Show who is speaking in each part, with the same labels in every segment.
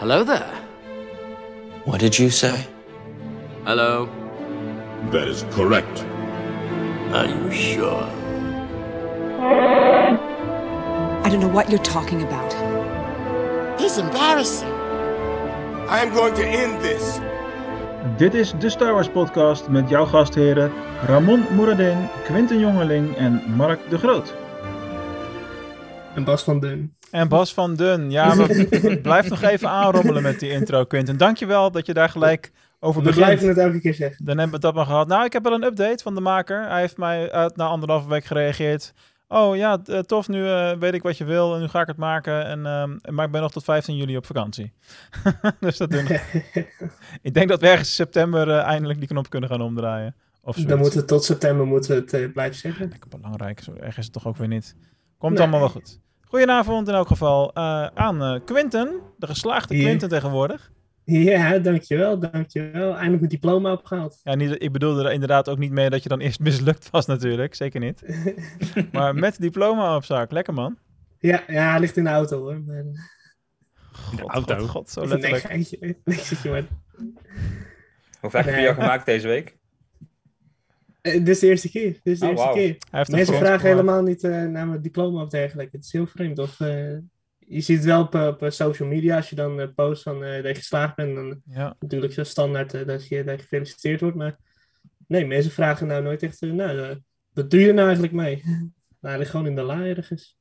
Speaker 1: Hello there.
Speaker 2: What did you say?
Speaker 1: Hello.
Speaker 3: That is correct.
Speaker 2: Are you sure?
Speaker 4: I don't know what you're talking about.
Speaker 5: He's embarrassing. I am going to end this.
Speaker 6: Dit is de Star Wars podcast met jouw gastheren Ramon Moeradin, Quinten Jongeling en Mark de Groot.
Speaker 7: En Bas van Dun.
Speaker 8: En Bas van Dun. Ja, we blijf nog even aanrommelen met die intro, Quinten. Dankjewel dat je daar gelijk over
Speaker 7: We
Speaker 8: begint.
Speaker 7: blijven het elke keer zeggen.
Speaker 8: Dan hebben we dat maar gehad. Nou, ik heb wel een update van de maker. Hij heeft mij uit, na anderhalve week gereageerd. Oh ja, eh, tof, nu eh, weet ik wat je wil en nu ga ik het maken. En, ehm, maar ik ben nog tot 15 juli op vakantie. dus dat doen we. ik denk dat we ergens september eh, eindelijk die knop kunnen gaan omdraaien. Of
Speaker 7: Dan moeten we tot september moeten we het blijven zeggen.
Speaker 8: Lekker belangrijk, zo erg is het toch ook weer niet. Komt
Speaker 7: Nee.
Speaker 8: allemaal wel goed. Goedenavond in elk geval eh, aan eh Quinten, de geslaagde. Quinten tegenwoordig.
Speaker 7: Ja, dankjewel, dankjewel. Eindelijk mijn diploma opgehaald.
Speaker 8: Ja, niet, ik bedoelde er inderdaad ook niet mee dat je dan eerst mislukt was natuurlijk, zeker niet. maar met diploma op zak, lekker man.
Speaker 7: Ja, ja, hij ligt in de auto hoor. Maar,
Speaker 8: God,
Speaker 9: auto?
Speaker 8: God, God, zo
Speaker 7: nee,
Speaker 8: letterlijk.
Speaker 7: geintje. Nee, zit je maar.
Speaker 9: Hoe vaak heb je al gemaakt deze week?
Speaker 7: Eh, dit is de eerste keer. Dit is de
Speaker 9: Oh,
Speaker 7: eerste keer.
Speaker 8: Hij heeft een
Speaker 7: Mensen vragen helemaal niet eh, naar mijn diploma of dergelijke. Het is heel vreemd. Of, eh, je ziet het wel op, op social media als je dan post van eh, dat je geslaagd bent. Dan
Speaker 8: Ja,
Speaker 7: natuurlijk zo standaard dat, je, dat je gefeliciteerd wordt. Maar nee, mensen vragen nou nooit echt, nou, eh, wat doe je nou eigenlijk mee? nou, ligt gewoon in de la ergens.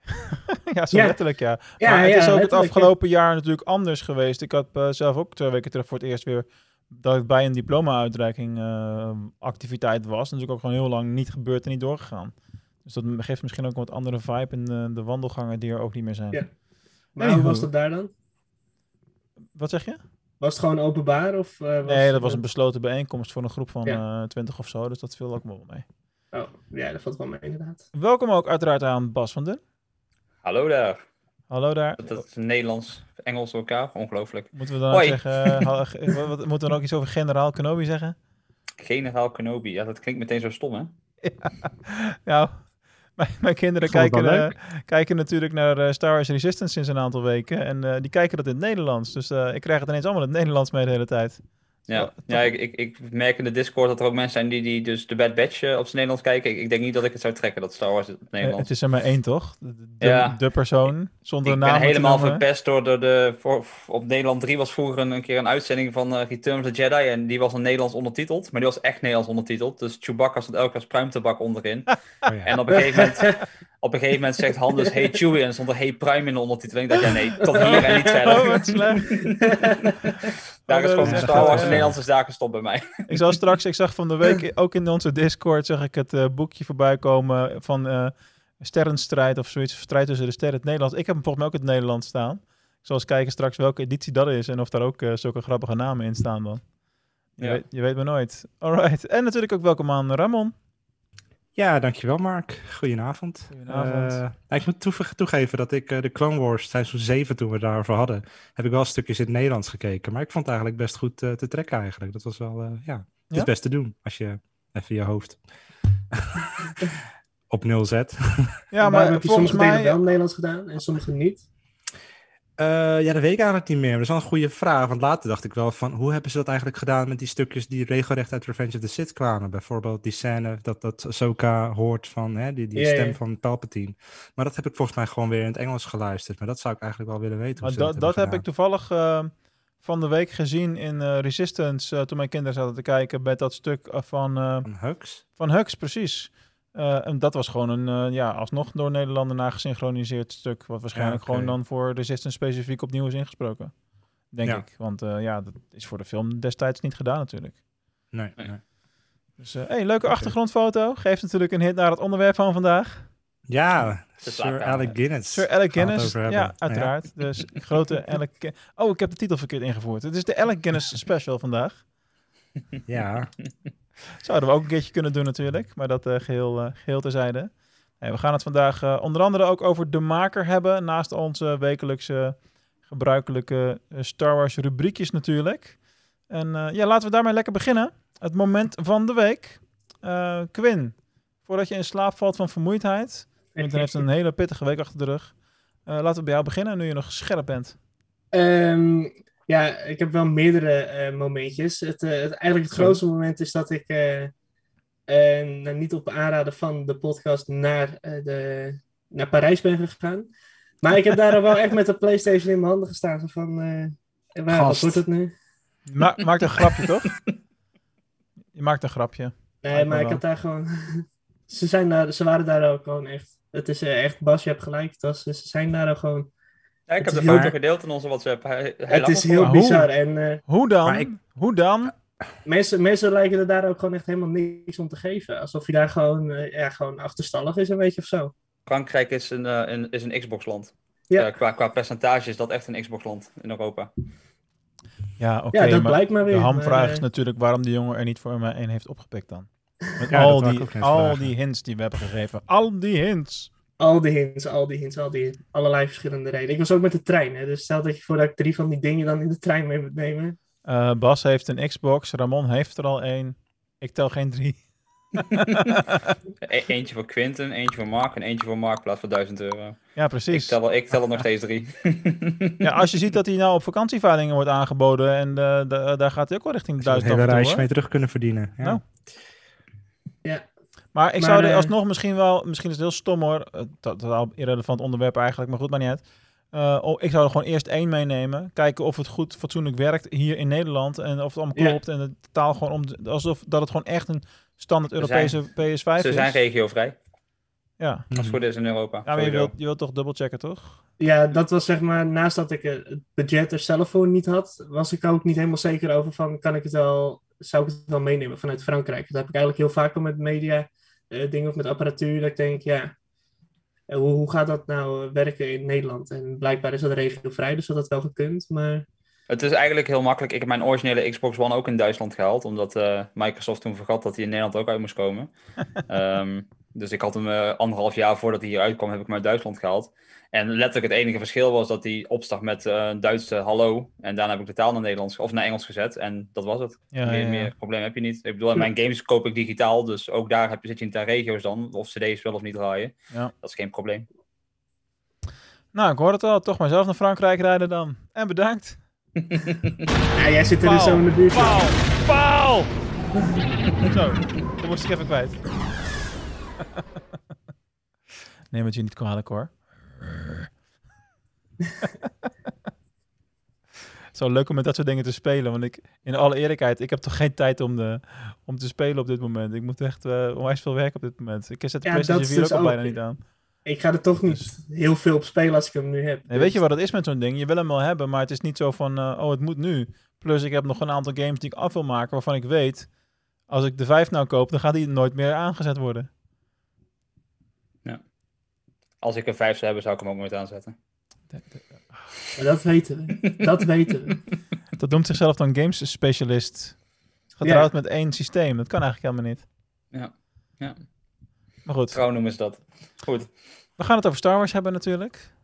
Speaker 8: ja zo
Speaker 7: Ja.
Speaker 8: letterlijk ja.
Speaker 7: Ja,
Speaker 8: maar het
Speaker 7: ja,
Speaker 8: is ook het afgelopen jaar natuurlijk anders geweest. Ik had zelf ook twee weken terug voor het eerst weer dat ik bij een diploma-uitreiking eh, activiteit was. Natuurlijk ook gewoon heel lang niet gebeurd en niet doorgegaan. Dus dat geeft misschien ook een wat andere vibe in de, de wandelgangen die er ook niet meer zijn.
Speaker 7: Ja. Maar hoe was dat daar dan?
Speaker 8: Wat zeg je?
Speaker 7: Was het gewoon openbaar? Of, eh, was
Speaker 8: Nee, dat
Speaker 7: het-
Speaker 8: was een besloten bijeenkomst voor een groep van
Speaker 7: Ja.
Speaker 8: eh 20 of zo. Dus dat viel ook wel mee.
Speaker 7: Oh, ja, dat valt wel mee inderdaad.
Speaker 8: Welkom ook uiteraard aan Bas van Den.
Speaker 9: Hallo daar.
Speaker 8: Hallo daar.
Speaker 9: Dat is Nederlands, Engels door elkaar. Ongelooflijk.
Speaker 8: Moeten we dan
Speaker 9: Hoi.
Speaker 8: zeggen, eh, ge- wat, wat- moeten we dan ook iets over generaal Kenobi zeggen?
Speaker 9: Generaal Kenobi. Ja, dat klinkt meteen zo stom, hè?
Speaker 8: Nou, mijn, mijn kinderen kijken, eh, kijken natuurlijk naar eh, Star Wars Resistance sinds een aantal weken. En eh, die kijken dat in het Nederlands. Dus eh, ik krijg het ineens allemaal in het Nederlands mee de hele tijd.
Speaker 9: Ja, ja ik, ik, ik merk in de Discord dat er ook mensen zijn die, die dus de Bad Batch eh, op zijn Nederlands kijken. Ik, ik denk niet dat ik het zou trekken, dat Star Wars het op
Speaker 8: Eh,
Speaker 9: Nederlands.
Speaker 8: het is er maar één, toch? De, de,
Speaker 9: Ja.
Speaker 8: de persoon, zonder
Speaker 9: ik
Speaker 8: naam
Speaker 9: ben
Speaker 8: te
Speaker 9: helemaal verpest door de, de voor, op Nederland 3 was vroeger een, een keer een uitzending van eh, Return of the Jedi en die was in Nederlands ondertiteld, maar die was echt Nederlands ondertiteld. Dus Chewbacca stond elke keer als pruimtabak onderin.
Speaker 8: Oh
Speaker 9: En op een gegeven moment, op een gegeven moment zegt Han dus hey Chewie en stond er hey Prime in de ondertiteling. Ik dacht ja nee, tot hier en niet verder.
Speaker 8: Oh, wat slecht.
Speaker 9: daar is
Speaker 8: Oh, dat
Speaker 9: gewoon
Speaker 8: is
Speaker 9: Star
Speaker 8: echt,
Speaker 9: Wars
Speaker 8: eh,
Speaker 9: en Nederlands is daar gestopt bij mij.
Speaker 8: Ik zal straks, ik zag van de week ook in onze Discord, zag ik het eh, boekje voorbij komen van eh Sterrenstrijd of zoiets. Strijd tussen de sterren, het Nederlands. Ik heb hem volgens mij ook in het Nederlands staan. Ik zal eens kijken straks welke editie dat is en of daar ook eh, zulke grappige namen in staan dan. Je,
Speaker 9: Ja.
Speaker 8: weet, je weet maar nooit. Alright. En natuurlijk ook welkom aan Ramon.
Speaker 10: Ja, dankjewel Mark. Goedenavond.
Speaker 8: Goedenavond.
Speaker 10: Eh, nou, ik moet toege- toegeven dat ik eh, de Clone Wars seizoen 7, toen we het daarover hadden, heb ik wel stukjes in het Nederlands gekeken. Maar ik vond het eigenlijk best goed eh, te trekken eigenlijk. Dat was wel, eh, ja, het
Speaker 8: Ja?
Speaker 10: is best te doen als je even je hoofd op nul zet.
Speaker 8: Ja, maar
Speaker 7: heb je dingen
Speaker 8: mij...
Speaker 7: wel Nederlands gedaan en sommige niet?
Speaker 10: Eh, ja, dat weet ik eigenlijk niet meer. Maar dat is wel een goede vraag. Want later dacht ik wel van, hoe hebben ze dat eigenlijk gedaan met die stukjes die regelrecht uit Revenge of the Sith kwamen? Bijvoorbeeld die scène dat, dat Ahsoka hoort van hè, die, die
Speaker 7: Ja,
Speaker 10: stem
Speaker 7: ja.
Speaker 10: van Palpatine. Maar dat heb ik volgens mij gewoon weer in het Engels geluisterd. Maar dat zou ik eigenlijk wel willen weten.
Speaker 8: Maar dat, dat heb ik toevallig eh, van de week gezien in eh, Resistance, toen mijn kinderen zaten te kijken bij dat stuk van.
Speaker 10: Van Hux?
Speaker 8: van Hux, precies. Eh, en dat was gewoon een, eh, ja, alsnog door Nederlander na gesynchroniseerd stuk, wat waarschijnlijk
Speaker 10: Ja,
Speaker 8: gewoon dan voor Resistance specifiek opnieuw is ingesproken. Denk
Speaker 10: Ja.
Speaker 8: ik, want eh, ja, dat is voor de film destijds niet gedaan natuurlijk.
Speaker 10: Nee.
Speaker 9: Nee.
Speaker 8: Dus, eh hey, leuke achtergrondfoto. Geeft natuurlijk een hit naar het onderwerp van vandaag.
Speaker 10: Ja, Sir. Alec Guinness.
Speaker 8: Sir Alec Guinness. Ja, uiteraard. Dus grote Alec... Oh, ik heb de titel verkeerd ingevoerd. Het is de Alec Guinness special vandaag.
Speaker 10: Ja,
Speaker 8: Zouden we ook een keertje kunnen doen natuurlijk, maar dat eh, geheel, eh, geheel terzijde. Nee, we gaan het vandaag eh, onder andere ook over de maker hebben, naast onze wekelijkse gebruikelijke Star Wars rubriekjes natuurlijk. En eh, ja, laten we daarmee lekker beginnen. Het moment van de week. Eh, Quinn, voordat je in slaap valt van vermoeidheid, Quinten heeft een hele pittige week achter de rug. Eh, laten we bij jou beginnen, nu je nog scherp bent.
Speaker 7: Ehm, ja, ik heb wel meerdere eh, momentjes. Het, eh, het, eigenlijk het grootste moment is dat ik eh, nou, niet op aanraden van de podcast naar, eh, de, naar Parijs ben gegaan. Maar ik heb daar wel echt met de PlayStation in mijn handen gestaan. Zo van, eh, waar, wat wordt het nu?
Speaker 8: Ma maakt een grapje, toch? Je maakt een grapje.
Speaker 7: Nee, maar ik
Speaker 8: wel.
Speaker 7: had daar gewoon. ze, zijn daar, ze waren daar ook gewoon echt. Het is echt, Bas, je hebt gelijk. Het was, ze zijn daar ook gewoon.
Speaker 9: Ik
Speaker 7: Het
Speaker 9: heb
Speaker 7: is
Speaker 9: de foto
Speaker 7: heel-
Speaker 9: gedeeld in onze WhatsApp. Hij, hij
Speaker 7: het is heel bizar. En eh,
Speaker 8: Hoe dan?
Speaker 10: Ik-
Speaker 8: Hoe dan?
Speaker 7: mensen, mensen lijken er daar ook gewoon echt helemaal niks om te geven. Alsof je daar gewoon, eh, ja, gewoon achterstallig is, een beetje of zo.
Speaker 9: Frankrijk is een, eh, een, is een Xbox-land.
Speaker 7: Ja.
Speaker 9: Qua, qua percentage is dat echt een Xbox-land in Europa.
Speaker 8: Ja, oké.
Speaker 7: ja, dat
Speaker 8: maar
Speaker 7: blijkt maar weer.
Speaker 8: de hamvraag is natuurlijk waarom die jongen er niet voor mij één heeft opgepikt dan. Met
Speaker 10: Ja,
Speaker 8: al, die, al
Speaker 10: vragen.
Speaker 8: die hints die we hebben gegeven. Al die hints.
Speaker 7: Al die hints, al die hints, al die allerlei verschillende redenen. Ik was ook met de trein, hè, dus stel dat je voordat ik drie van die dingen dan in de trein mee moet nemen.
Speaker 8: Eh, Bas heeft een Xbox. Ramon heeft er al één. Ik tel geen drie.
Speaker 9: E- eentje voor Quinten, eentje voor Mark en eentje voor Mark plaats voor 1000 euro.
Speaker 8: Ja,
Speaker 9: Ik
Speaker 8: precies.
Speaker 9: tel, er- ik tel er nog steeds drie.
Speaker 8: Ja, als je ziet dat hij nou op vakantieveilingen wordt aangeboden. En eh, de- daar gaat hij ook wel richting de
Speaker 10: Zou je
Speaker 8: duizend
Speaker 10: het hele
Speaker 8: af en toe,
Speaker 10: reisje
Speaker 8: hoor.
Speaker 10: mee terug kunnen verdienen. Ja.
Speaker 8: Nou.
Speaker 7: Ja.
Speaker 8: Maar ik
Speaker 7: Maar,
Speaker 8: zou er
Speaker 7: eh,
Speaker 8: alsnog misschien wel, misschien is het heel stom hoor, eh, dat dat is al irrelevant onderwerp eigenlijk, maar goed, maar niet uit. Eh, oh, ik zou er gewoon eerst één meenemen, kijken of het goed fatsoenlijk werkt hier in Nederland en of het allemaal
Speaker 7: Ja.
Speaker 8: klopt en de taal gewoon om, alsof dat het gewoon echt een standaard Europese PS5
Speaker 9: Ze
Speaker 8: is.
Speaker 9: zijn regiovrij,
Speaker 8: ja.
Speaker 9: als het
Speaker 10: Mhm.
Speaker 9: goed is in Europa.
Speaker 8: ja, maar je wilt, je wilt toch dubbelchecken, toch?
Speaker 7: Ja, dat was zeg maar, naast dat ik het budget er zelf voor niet had, was ik ook niet helemaal zeker over van, kan ik het wel, zou ik het wel meenemen vanuit Frankrijk? Dat heb ik eigenlijk heel vaak al met media dingen of met apparatuur, dat ik denk, ja, eh, hoe, hoe gaat dat nou eh, werken in Nederland? En blijkbaar is dat regiovrij, dus dat had wel gekund, maar
Speaker 9: Het is eigenlijk heel makkelijk. Ik heb mijn originele Xbox One ook in Duitsland gehaald, omdat eh, Microsoft toen vergat dat hij in Nederland ook uit moest komen. Ehm, dus ik had hem eh, anderhalf jaar voordat hij hier uitkwam, heb ik hem uit Duitsland gehaald. En letterlijk het enige verschil was dat hij opstak met eh, een Duitse hallo. En daarna heb ik de taal naar Nederlands of naar Engels gezet. En dat was het.
Speaker 8: Ja,
Speaker 9: meer,
Speaker 8: ja, ja.
Speaker 9: meer probleem heb je niet. Ik bedoel, mijn games koop ik digitaal, dus ook daar heb je, zit je in de regio's dan. Of cd's wel of niet draaien.
Speaker 8: Ja.
Speaker 9: Dat is geen probleem.
Speaker 8: Nou, ik hoor het al, toch maar zelf naar Frankrijk rijden dan. En bedankt.
Speaker 7: ja, jij zit er dus zo in de buurt.
Speaker 8: Paal! Paal! Zo, dan moest ik even kwijt. Neem het je niet kwalijk hoor. Zo leuk om met dat soort dingen te spelen. Want ik, in alle eerlijkheid, ik heb toch geen tijd om, de, om te spelen op dit moment. Ik moet echt eh onwijs veel werken op dit moment. Ik zet de
Speaker 7: Ja,
Speaker 8: PlayStation
Speaker 7: dat is
Speaker 8: 4 ook
Speaker 7: dus
Speaker 8: al bijna niet aan.
Speaker 7: Ik ga er toch niet heel veel op spelen als ik hem nu heb.
Speaker 8: Nee, weet je wat het is met zo'n ding? Je wil hem wel hebben, maar het is niet zo van, eh, oh, het moet nu. Plus, ik heb nog een aantal games die ik af wil maken, waarvan ik weet, als ik de 5 nou koop, dan gaat die nooit meer aangezet worden.
Speaker 9: Als ik een 5 zou hebben, zou ik hem ook nooit aanzetten.
Speaker 7: Maar dat weten we. Dat weten we.
Speaker 8: Dat noemt zichzelf dan games specialist. Getrouwd met één systeem. Dat kan eigenlijk helemaal niet.
Speaker 9: Ja. Ja.
Speaker 8: Maar goed,
Speaker 9: Trouw noemen ze dat. Goed.
Speaker 8: we gaan het over Star Wars hebben natuurlijk.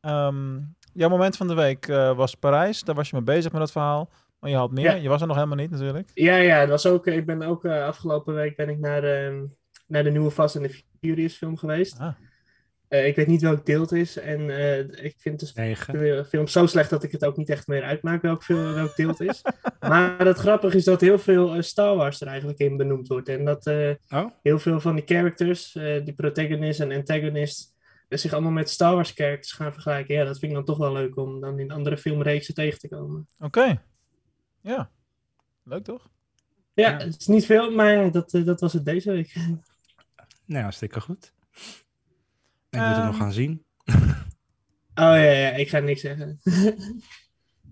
Speaker 8: Ehm, jouw moment van de week eh, was Parijs. Daar was je mee bezig met dat verhaal. Maar je had meer.
Speaker 7: Ja.
Speaker 8: Je was er nog helemaal niet natuurlijk.
Speaker 7: Ja, ja, dat was ook, ik ben ook eh, afgelopen week ben ik naar, ehm, naar de nieuwe Fast and the Furious film geweest.
Speaker 8: Ah.
Speaker 7: Eh, ik weet niet welk deel het is en eh, ik vind dus
Speaker 10: Negen.
Speaker 7: de film zo slecht dat ik het ook niet echt meer uitmaak welk, film, welk deel het is. maar het grappige is dat heel veel eh, Star Wars er eigenlijk in benoemd wordt. En dat eh,
Speaker 10: Oh?
Speaker 7: heel veel van die characters, eh, die protagonist en antagonist, zich allemaal met Star Wars characters gaan vergelijken. Ja, dat vind ik dan toch wel leuk om dan in andere filmreeksen tegen te komen.
Speaker 8: Oké. Ja. Leuk toch?
Speaker 7: Ja,
Speaker 10: Ja.
Speaker 7: het is niet veel, maar dat, dat was het deze week.
Speaker 10: Nou, hartstikke goed. Ik moet het
Speaker 8: Ehm.
Speaker 10: nog gaan zien.
Speaker 7: Oh ja, ja, ik ga niks zeggen.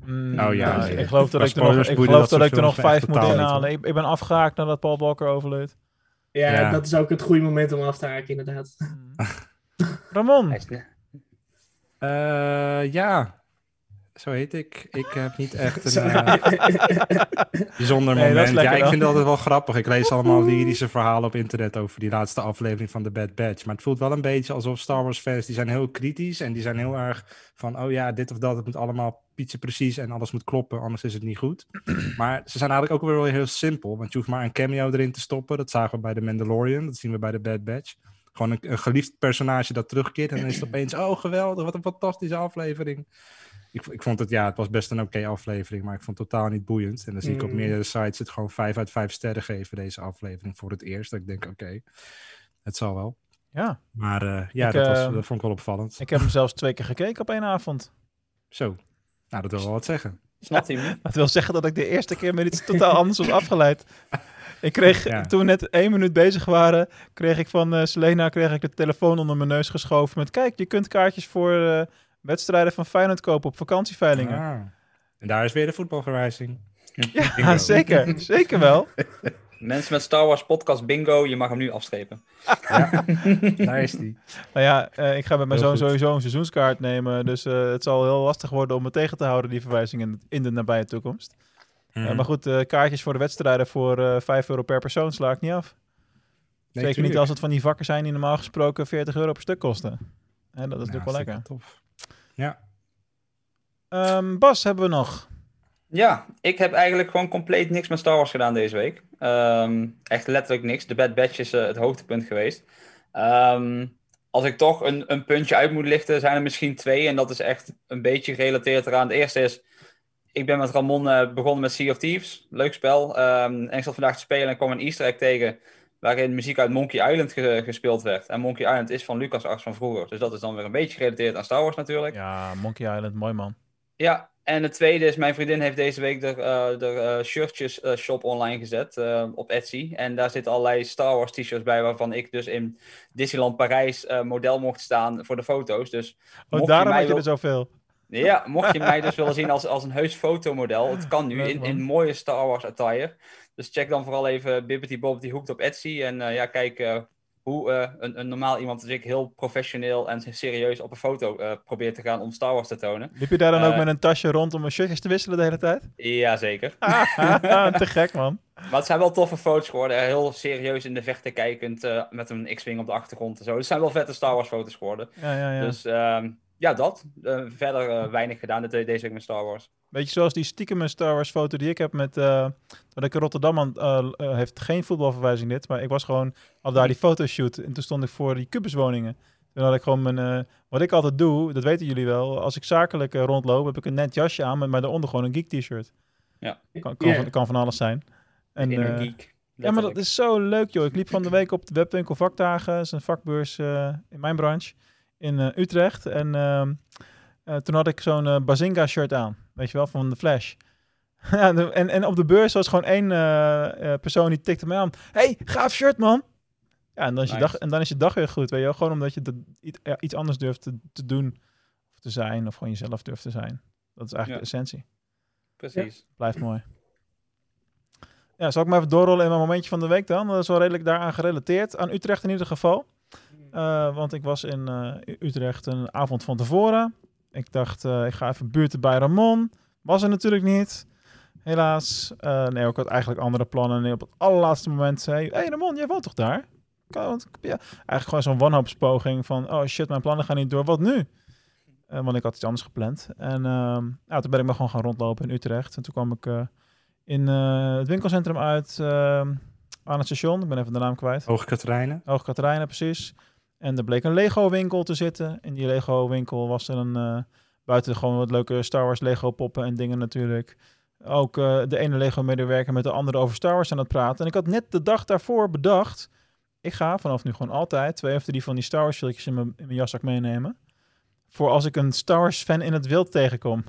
Speaker 8: Mm,
Speaker 10: Oh ja,
Speaker 8: nou, ik geloof dat ik er nog, ik geloof
Speaker 10: dat
Speaker 8: ik er nog vijf moet inhalen. Ik, ik ben afgehaakt nadat Paul Walker overleed.
Speaker 7: Ja,
Speaker 10: Ja.
Speaker 7: dat is ook het goede moment om af te haken, inderdaad.
Speaker 8: Ramon,
Speaker 9: is ne-
Speaker 10: Eh, ja, zo heet ik. Ik heb niet echt een eh, bijzonder moment. Ja, ik
Speaker 8: dan.
Speaker 10: vind het altijd wel grappig. Ik lees allemaal lyrische verhalen op internet over die laatste aflevering van The Bad Batch. Maar het voelt wel een beetje alsof Star Wars fans, die zijn heel kritisch en die zijn heel erg van, oh ja, dit of dat, het moet allemaal pietje precies en alles moet kloppen, anders is het niet goed. Maar ze zijn eigenlijk ook weer wel heel simpel, want je hoeft maar een cameo erin te stoppen. Dat zagen we bij The Mandalorian, dat zien we bij The Bad Batch. Gewoon een, een geliefd personage dat terugkeert. En dan is het opeens, oh geweldig, wat een fantastische aflevering. Ik, ik vond het, ja, het was best een oké aflevering, maar ik vond het totaal niet boeiend. En dan zie ik op
Speaker 7: Mm.
Speaker 10: meerdere sites het gewoon 5 uit 5 sterren geven, deze aflevering, voor het eerst. Dat ik denk, oké, het zal wel.
Speaker 8: Ja,
Speaker 10: Maar eh, ja,
Speaker 8: Ik,
Speaker 10: dat, was,
Speaker 8: ehm,
Speaker 10: dat vond ik wel opvallend.
Speaker 8: ik heb hem zelfs twee keer gekeken op één avond.
Speaker 10: Zo, nou dat wil wel wat zeggen.
Speaker 9: Snapt hij niet?
Speaker 8: Dat wil zeggen dat ik de eerste keer met iets totaal anders was afgeleid. Ik kreeg,
Speaker 10: Ja.
Speaker 8: toen we net één minuut bezig waren, kreeg ik van eh, Selena kreeg ik de telefoon onder mijn neus geschoven met kijk, je kunt kaartjes voor eh, wedstrijden van Feyenoord kopen op vakantieveilingen.
Speaker 10: Ah. En daar is weer de voetbalverwijzing.
Speaker 8: Ja,
Speaker 10: Bingo.
Speaker 8: zeker. Zeker wel.
Speaker 9: Mensen met Star Wars podcast bingo, je mag hem nu afstrepen.
Speaker 10: Daar is die.
Speaker 8: Nou ja, eh, ik ga met mijn
Speaker 10: Heel
Speaker 8: zoon
Speaker 10: goed.
Speaker 8: sowieso een seizoenskaart nemen. Dus eh, het zal heel lastig worden om me tegen te houden, die verwijzing in, in de nabije toekomst. Eh,
Speaker 10: Mhm.
Speaker 8: maar goed, eh, kaartjes voor de wedstrijden voor eh 5 euro per persoon sla ik niet af.
Speaker 10: Nee,
Speaker 8: Zeker niet als het van die vakken zijn die normaal gesproken 40 euro per stuk kosten. En dat is
Speaker 10: Ja,
Speaker 8: natuurlijk wel lekker.
Speaker 10: Tof. Ja,
Speaker 8: Ehm, Bas hebben we nog.
Speaker 9: Ja, ik heb eigenlijk gewoon compleet niks met Star Wars gedaan deze week. Ehm, echt letterlijk niks. De Bad Batch is eh, het hoogtepunt geweest. Ehm, als ik toch een, een puntje uit moet lichten, zijn er misschien twee. En dat is echt een beetje gerelateerd eraan. De eerste is, ik ben met Ramon eh, begonnen met Sea of Thieves. Leuk spel. Ehm, en ik zat vandaag te spelen en kwam een easter egg tegen... waarin muziek uit Monkey Island ge- gespeeld werd. En Monkey Island is van LucasArts van vroeger. Dus dat is dan weer een beetje gerelateerd aan Star Wars natuurlijk.
Speaker 8: Ja, Monkey Island, mooi man.
Speaker 9: Ja, en het tweede is, mijn vriendin heeft deze week de, eh, de eh, shirtjes eh, shop online gezet op Etsy. En daar zitten allerlei Star Wars t-shirts bij, waarvan ik dus in Disneyland Parijs model mocht staan voor de foto's. Dus
Speaker 8: Oh, daarom had je
Speaker 9: wil-
Speaker 8: er zoveel.
Speaker 9: ja, mocht je mij dus willen zien als, als een heus fotomodel, het kan nu in, in mooie Star Wars attire. Dus check dan vooral even Bibbity Bobbity Hoekt op Etsy. En eh, ja, kijk eh, hoe eh, een, een normaal iemand als ik heel professioneel en serieus op een foto probeert te gaan om Star Wars te tonen.
Speaker 8: Liep je daar dan ook met een tasje rond om een shirtjes te wisselen de hele tijd?
Speaker 9: Jazeker.
Speaker 8: Te gek, man.
Speaker 9: Maar het zijn wel toffe foto's geworden. Heel serieus in de verte kijkend. met een X-Wing op de achtergrond en zo. Het zijn wel vette Star Wars foto's geworden.
Speaker 8: Ja, ja, ja.
Speaker 9: Dus ehm, ja, dat. Eh, verder eh, weinig gedaan deze week met Star Wars.
Speaker 8: Beetje zoals die stiekem Star Wars foto die ik heb met... eh dat ik in Rotterdam aan... heeft geen voetbalverwijzing dit, maar ik was gewoon... Al daar die fotoshoot en toen stond ik voor die kubuswoningen. Toen had ik gewoon mijn... eh, wat ik altijd doe, dat weten jullie wel. Als ik zakelijk rondloop, heb ik een net jasje aan, met maar daaronder gewoon een geek t-shirt.
Speaker 9: Ja.
Speaker 8: Kan, kan, van, kan van alles zijn. En,
Speaker 9: in een
Speaker 8: eh,
Speaker 9: geek.
Speaker 8: Ja, maar dat is zo leuk, joh. Ik liep van de week op de webwinkel vakdagen. Dat is een vakbeurs eh, in mijn branche in eh, Utrecht. En ehm, eh, toen had ik zo'n eh, Bazinga shirt aan. Weet je wel, van de Flash. ja, de- en, en op de beurs was gewoon één persoon die tikte mij aan. hey, gaaf shirt, man! Ja, en dan, is je
Speaker 9: Nice.
Speaker 8: dag, en dan is je dag weer goed, weet je wel. Gewoon omdat je dat, iets, ja, iets anders durft te, te doen. Of te zijn, of gewoon jezelf durft te zijn. Dat is eigenlijk
Speaker 9: Ja.
Speaker 8: de essentie.
Speaker 9: Precies.
Speaker 8: Blijft mooi. Ja, zal ik maar even doorrollen in mijn momentje van de week dan? Dat is wel redelijk daaraan gerelateerd. Aan Utrecht in ieder geval. Eh, want ik was in eh, Utrecht een avond van tevoren. Ik dacht, eh, ik ga even buurten bij Ramon. Was er natuurlijk niet. Helaas. Nee, ik had eigenlijk andere plannen. En op het allerlaatste moment zei hey Ramon, jij woont toch daar? Want- Ja. Eigenlijk gewoon zo'n wanhoopspoging van... Oh shit, mijn plannen gaan niet door. Wat nu? Want ik had iets anders gepland. En ehm, ja, toen ben ik maar gewoon gaan rondlopen in Utrecht. En toen kwam ik in het winkelcentrum uit ehm, aan het station. Ik ben even de naam kwijt. Hoog Katerijnen, precies. En er bleek een Lego-winkel te zitten. In die Lego-winkel was er een... eh, buiten gewoon wat leuke Star Wars Lego-poppen en dingen natuurlijk. Ook eh, de ene Lego-medewerker met de andere over Star Wars aan het praten. En ik had net de dag daarvoor bedacht... Ik ga vanaf nu gewoon altijd twee of drie van die Star Wars filmpjes in mijn, in mijn jaszak meenemen. Voor als ik een Star Wars fan in het wild tegenkom.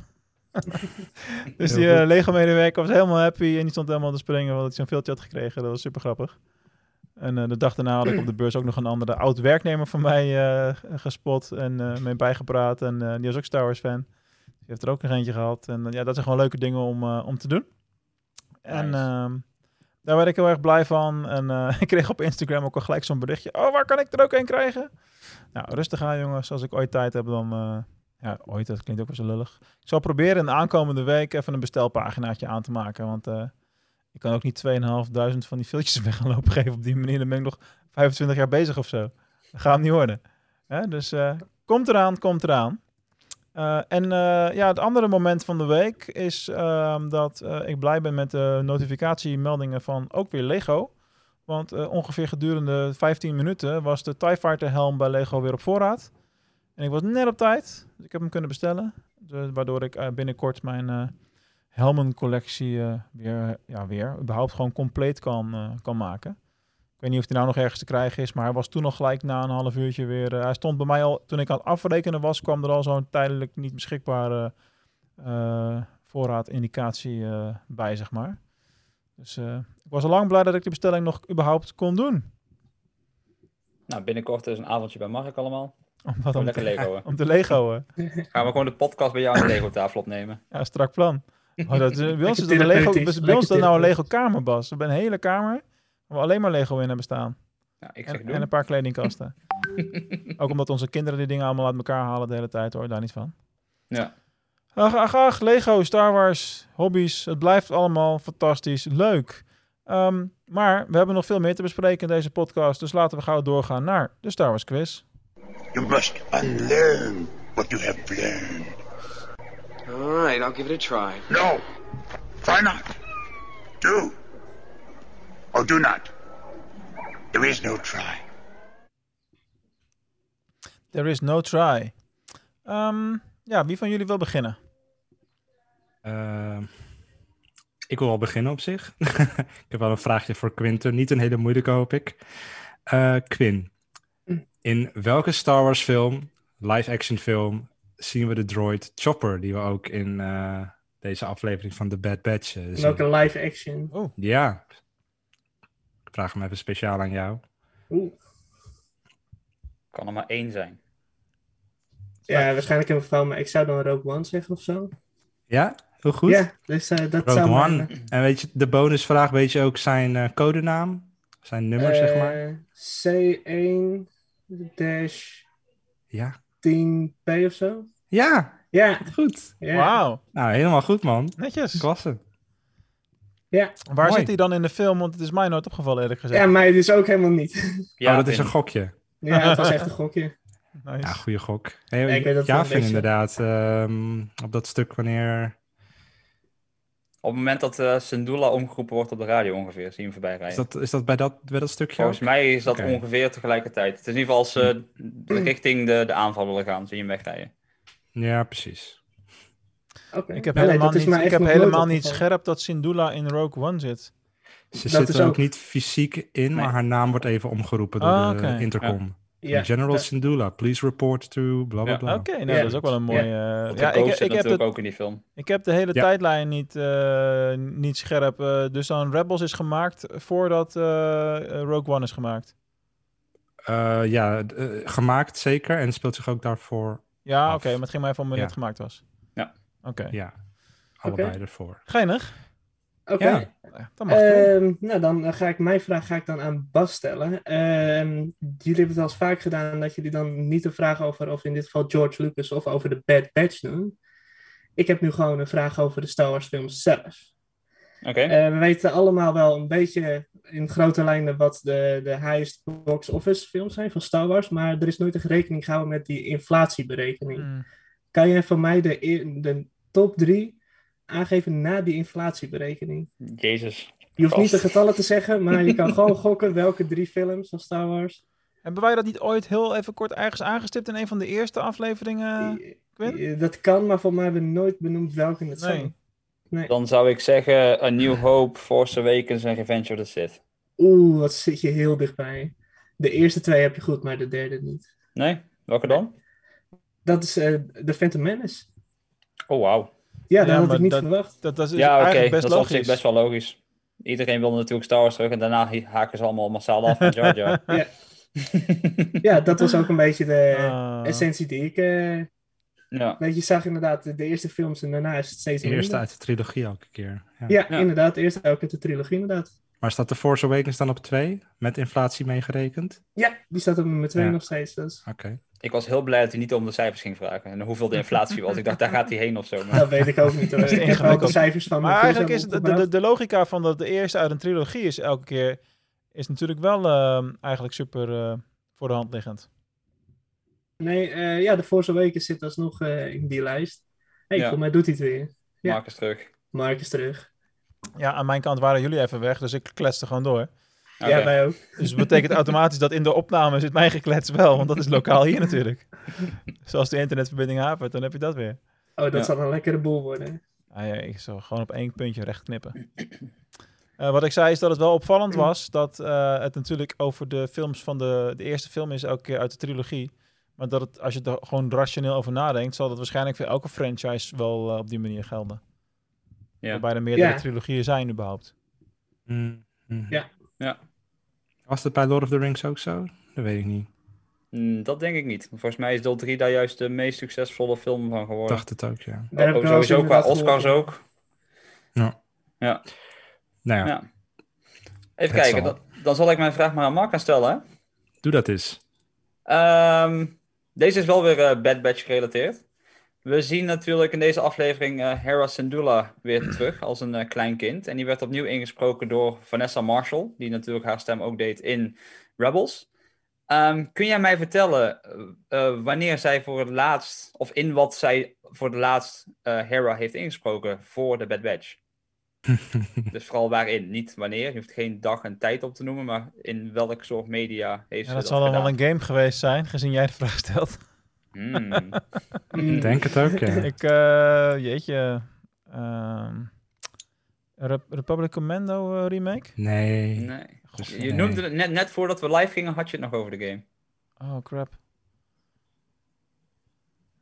Speaker 8: dus die eh, Lego-medewerker was helemaal happy en die stond helemaal te springen omdat hij zo'n filmpje had gekregen. Dat was super grappig. En eh, de dag daarna had ik op de beurs ook nog een andere oud werknemer van mij eh, gespot en eh mee bijgepraat. En die was ook Star Wars fan. Die heeft er ook nog eentje gehad. En ja, dat zijn gewoon leuke dingen om, om te doen. En
Speaker 9: Nice.
Speaker 8: ehm, daar werd ik heel erg blij van. En ik kreeg op Instagram ook al gelijk zo'n berichtje. Oh, waar kan ik er ook een krijgen? Nou, rustig aan jongens. Als ik ooit tijd heb, dan... ja, ooit, dat klinkt ook wel zo lullig. Ik zal proberen in de aankomende week even een bestelpaginaatje aan te maken. Want ik kan ook niet 2.500 van die filtjes weg gaan lopen geven op die manier. Dan ben ik nog 25 jaar bezig of zo. Dat gaat niet worden. Hè? Dus eh, komt eraan, komt eraan. Eh, en eh, ja, het andere moment van de week is ehm, dat ik blij ben met de notificatiemeldingen van ook weer Lego. Want ongeveer gedurende 15 minuten was de TIE Fighter helm bij Lego weer op voorraad. En ik was net op tijd. Dus ik heb hem kunnen bestellen. Dus, waardoor ik binnenkort mijn helmencollectie eh, weer, ja, weer, überhaupt gewoon compleet kan, eh, kan maken. Ik weet niet of hij nou nog ergens te krijgen is, maar hij was toen al gelijk na een half uurtje weer. eh, hij stond bij mij al, toen ik aan het afrekenen was, kwam er al zo'n tijdelijk niet beschikbare eh voorraadindicatie bij, zeg maar. Dus ik was al lang blij dat ik die bestelling nog überhaupt kon doen.
Speaker 9: Nou, binnenkort is een avondje bij Mark allemaal.
Speaker 8: Om, wat
Speaker 9: Om
Speaker 8: te,
Speaker 9: Legoen.
Speaker 8: om te Legoen.
Speaker 9: Gaan we gewoon de podcast bij jou aan de Lego tafel opnemen.
Speaker 8: Ja, strak plan. Oh, dat, is- bij ons is dat een Lego,
Speaker 7: therapeutisch,
Speaker 8: bij ons is dat nou een Lego kamer, Bas. We hebben een hele kamer waar we alleen maar Lego in hebben staan.
Speaker 9: Ja, ik zeg
Speaker 8: En,
Speaker 9: doen.
Speaker 8: en een paar kledingkasten. Ook omdat onze kinderen die dingen allemaal uit elkaar halen de hele tijd hoor, daar niet van.
Speaker 9: Ja.
Speaker 8: Ach, ach, ach, Lego, Star Wars, hobby's. Het blijft allemaal fantastisch leuk. Ehm, maar we hebben nog veel meer te bespreken in deze podcast. Dus laten we gauw doorgaan naar de Star Wars quiz.
Speaker 5: You must unlearn what you have learned.
Speaker 2: All right, I'll give it a try.
Speaker 5: No. Try not. Do. Or do not. There is no try.
Speaker 8: There is no try. Ehm, ja, wie van jullie wil beginnen?
Speaker 10: Eh, ik wil wel beginnen op zich. ik heb wel een vraagje voor Quinten. Niet een hele moeilijke, hoop ik. Eh, Quinn, in welke Star Wars film, live-action film, zien we de droid Chopper, die we ook in eh, deze aflevering van The Bad Batch eh, zien?
Speaker 7: Welke live action?
Speaker 10: Ja. Ik vraag hem even speciaal aan jou.
Speaker 7: Oeh.
Speaker 9: Kan er maar één zijn.
Speaker 7: Ja, waarschijnlijk een fout, maar ik zou dan Rogue One zeggen of zo.
Speaker 10: Ja, heel goed.
Speaker 7: Ja, dus eh, dat
Speaker 10: Rogue
Speaker 7: zou
Speaker 10: One. En weet je, de bonusvraag, weet je ook zijn eh, codenaam? Zijn nummer, zeg maar?
Speaker 7: eh, C1 dash
Speaker 10: Ja.
Speaker 7: 10P of zo.
Speaker 10: Ja,
Speaker 7: Ja,
Speaker 10: goed.
Speaker 7: ja.
Speaker 8: Wauw,
Speaker 10: Nou, helemaal goed, man.
Speaker 8: netjes.
Speaker 10: Klasse.
Speaker 7: Ja.
Speaker 8: Waar
Speaker 10: Mooi.
Speaker 8: zit hij dan in de film? Want het is mij nooit opgevallen eerlijk gezegd.
Speaker 7: ja, mij dus ook helemaal niet.
Speaker 9: Ja,
Speaker 10: oh, dat is een gokje.
Speaker 7: ja, het was echt een gokje.
Speaker 8: Nice.
Speaker 10: Ja, goede gok. Hey,
Speaker 7: Ja, ik weet dat
Speaker 10: ja, vind inderdaad. ehm, op dat stuk wanneer...
Speaker 9: Op het moment dat eh Syndulla omgeroepen wordt op de radio ongeveer, zien we hem voorbij rijden.
Speaker 10: Is dat, is dat bij dat, bij dat stukje
Speaker 9: Volgens
Speaker 10: ook?
Speaker 9: mij is dat ongeveer tegelijkertijd. Het is in ieder geval als ze richting de, de aanval willen gaan, zie je hem wegrijden.
Speaker 10: Ja, precies.
Speaker 7: Oké.
Speaker 8: Ik heb
Speaker 7: Nee,
Speaker 8: helemaal, niet, ik heb helemaal niet scherp dat Syndulla in Rogue One zit.
Speaker 10: Ze
Speaker 7: Dat
Speaker 10: zit er ook
Speaker 7: ook-
Speaker 10: niet fysiek in, maar haar naam wordt even omgeroepen door
Speaker 8: Ah,
Speaker 10: de intercom.
Speaker 7: Ja,
Speaker 10: General
Speaker 7: dat-
Speaker 10: Syndulla, please report to bla bla
Speaker 9: Ja.
Speaker 10: bla.
Speaker 8: Oké, nou, dat is ook wel een mooie...
Speaker 7: Ja.
Speaker 8: eh,
Speaker 9: Want
Speaker 8: ja, ik, ik, heb de,
Speaker 9: ook in die film.
Speaker 8: ik heb de hele tijdlijn niet, eh, niet scherp. eh, dus dan Rebels is gemaakt voordat eh, Rogue One is gemaakt.
Speaker 10: Eh, ja, gemaakt zeker. En speelt zich ook daarvoor.
Speaker 8: Ja, oké, maar het ging mij even om wanneer het gemaakt was.
Speaker 9: Ja.
Speaker 8: Oké,
Speaker 10: Ja, allebei ervoor.
Speaker 8: geinig.
Speaker 7: Oké.
Speaker 10: Ja.
Speaker 8: Ja, dat mag toch?
Speaker 7: Ehm, nou, dan ga ik mijn vraag ga ik dan aan Bas stellen. Ehm, jullie hebben het al eens vaak gedaan dat jullie dan niet een vraag over, of in dit geval George Lucas, of over de Bad Batch doen. Ik heb nu gewoon een vraag over de Star Wars films zelf.
Speaker 9: Oké.
Speaker 7: Eh, we weten allemaal wel een beetje in grote lijnen wat de, de highest box office films zijn van Star Wars, maar er is nooit echt rekening gehouden met die inflatieberekening.
Speaker 8: Hmm.
Speaker 7: Kan jij van mij de, de top drie aangeven na die inflatieberekening?
Speaker 9: Jezus.
Speaker 7: Je hoeft niet de getallen te zeggen, maar je kan gewoon gokken welke drie films van Star Wars.
Speaker 8: Hebben wij dat niet ooit heel even kort ergens aangestipt in een van de eerste afleveringen? Quinn?
Speaker 7: Eh, Dat kan, maar voor mij hebben we nooit benoemd welke het
Speaker 8: Nee.
Speaker 7: zijn. Nee.
Speaker 9: Dan zou ik zeggen A New Hope, Force Awakens en Revenge of the Sith.
Speaker 7: Oeh, wat zit je heel dichtbij. De eerste twee heb je goed, maar de derde niet.
Speaker 9: Nee? Welke dan?
Speaker 7: Dat is eh The Phantom Menace.
Speaker 9: Oh, wauw.
Speaker 7: Ja, dat
Speaker 8: Ja,
Speaker 7: had ik niet
Speaker 8: dat-
Speaker 7: verwacht.
Speaker 8: Dat, dat is
Speaker 9: Ja, oké.
Speaker 8: eigenlijk best
Speaker 9: Dat is op
Speaker 8: logisch.
Speaker 9: zich best wel logisch. Iedereen wilde natuurlijk Star Wars terug en daarna haken ze allemaal massaal af van Jar Jar.
Speaker 7: Ja. Ja, dat was ook een beetje de
Speaker 8: Ah.
Speaker 7: essentie die ik eh
Speaker 9: ja.
Speaker 7: weet je zag inderdaad de, de eerste films en daarna is het steeds
Speaker 10: De eerste
Speaker 7: minder.
Speaker 10: uit de trilogie elke keer. Ja.
Speaker 7: Ja,
Speaker 9: Ja.
Speaker 7: inderdaad. Eerst ook uit de trilogie inderdaad.
Speaker 10: Maar staat de Force Awakens dan op 2? Met inflatie meegerekend?
Speaker 7: Ja, die staat op nummer 2
Speaker 10: Ja.
Speaker 7: nog steeds. Dus.
Speaker 10: Oké.
Speaker 9: Ik was heel blij dat hij niet om de cijfers ging vragen. En hoeveel de inflatie was. Ik dacht, daar gaat hij heen of zo. Maar...
Speaker 7: Dat weet ik ook niet.
Speaker 8: Dat is
Speaker 7: Ik heb wel de
Speaker 8: ingewikkeld.
Speaker 7: cijfers van
Speaker 8: Maar eigenlijk is het, de, de, de logica van dat de eerste uit een trilogie is elke keer... is natuurlijk wel ehm, eigenlijk super eh, voor de hand liggend.
Speaker 7: Nee, eh, ja, de Force Awakens zit alsnog eh in die lijst. hey,
Speaker 9: Ja.
Speaker 7: voor mij doet hij het weer. Ja.
Speaker 9: Mark is terug.
Speaker 7: Mark is terug.
Speaker 8: Ja, aan mijn kant waren jullie even weg, dus ik kletste gewoon door.
Speaker 7: Ja, wij ook.
Speaker 8: Dus dat betekent automatisch dat in de opname zit mijn geklets wel, want dat is lokaal hier natuurlijk. Zoals de internetverbinding hapert, dan heb je dat weer.
Speaker 7: Oh, dat
Speaker 9: Ja.
Speaker 7: zal een lekkere boel worden.
Speaker 8: Ah, ja, ik zal gewoon op één puntje recht knippen. Eh, wat ik zei is dat het wel opvallend was dat eh, het natuurlijk over de films van de, de eerste film is elke keer uit de trilogie. Maar dat het, als je er gewoon rationeel over nadenkt, zal dat waarschijnlijk voor elke franchise wel eh, op die manier gelden.
Speaker 9: Ja.
Speaker 8: Waarbij er meerdere
Speaker 7: Ja.
Speaker 8: trilogieën zijn überhaupt.
Speaker 10: Mm, mm.
Speaker 7: Ja.
Speaker 9: Ja.
Speaker 10: Was het bij Lord of the Rings ook zo? Dat weet ik niet.
Speaker 9: Mm, dat denk ik niet. Volgens mij is deel 3 daar juist de meest succesvolle film van geworden.
Speaker 10: dacht het ook, ja.
Speaker 7: Daar heb
Speaker 9: Oh,
Speaker 7: ik wel eens
Speaker 9: sowieso qua Oscars
Speaker 7: gehoord,
Speaker 9: ook.
Speaker 10: Nou ja,
Speaker 9: Ja. Even
Speaker 10: Het
Speaker 9: kijken,
Speaker 10: zal.
Speaker 9: dan, dan zal ik mijn vraag maar aan Mark gaan stellen. Hè?
Speaker 10: doe dat eens.
Speaker 9: Ehm, deze is wel weer eh, Bad Batch gerelateerd. We zien natuurlijk in deze aflevering eh Hera Syndulla weer terug als een eh, klein kind. En die werd opnieuw ingesproken door Vanessa Marshall, die natuurlijk haar stem ook deed in Rebels. Ehm, kun jij mij vertellen eh, wanneer zij voor het laatst, of in wat zij voor het laatst eh, Hera heeft ingesproken voor de Bad Batch? dus vooral waarin, niet wanneer. Je hoeft geen dag en tijd op te noemen, maar in welk soort media heeft
Speaker 8: Ja,
Speaker 9: ze
Speaker 8: dat
Speaker 9: dat
Speaker 8: zal dan wel een game geweest zijn, gezien jij de vraag stelt.
Speaker 9: Hmm.
Speaker 7: Mm.
Speaker 10: Ik denk het ook, ja.
Speaker 8: Ik, eh, jeetje. ehm, Rep- Republic Commando eh, remake?
Speaker 10: Nee.
Speaker 9: Nee.
Speaker 10: God,
Speaker 9: Je
Speaker 10: nee.
Speaker 9: noemde het net, net voordat we live gingen, had je het nog over de game.
Speaker 8: Oh, crap.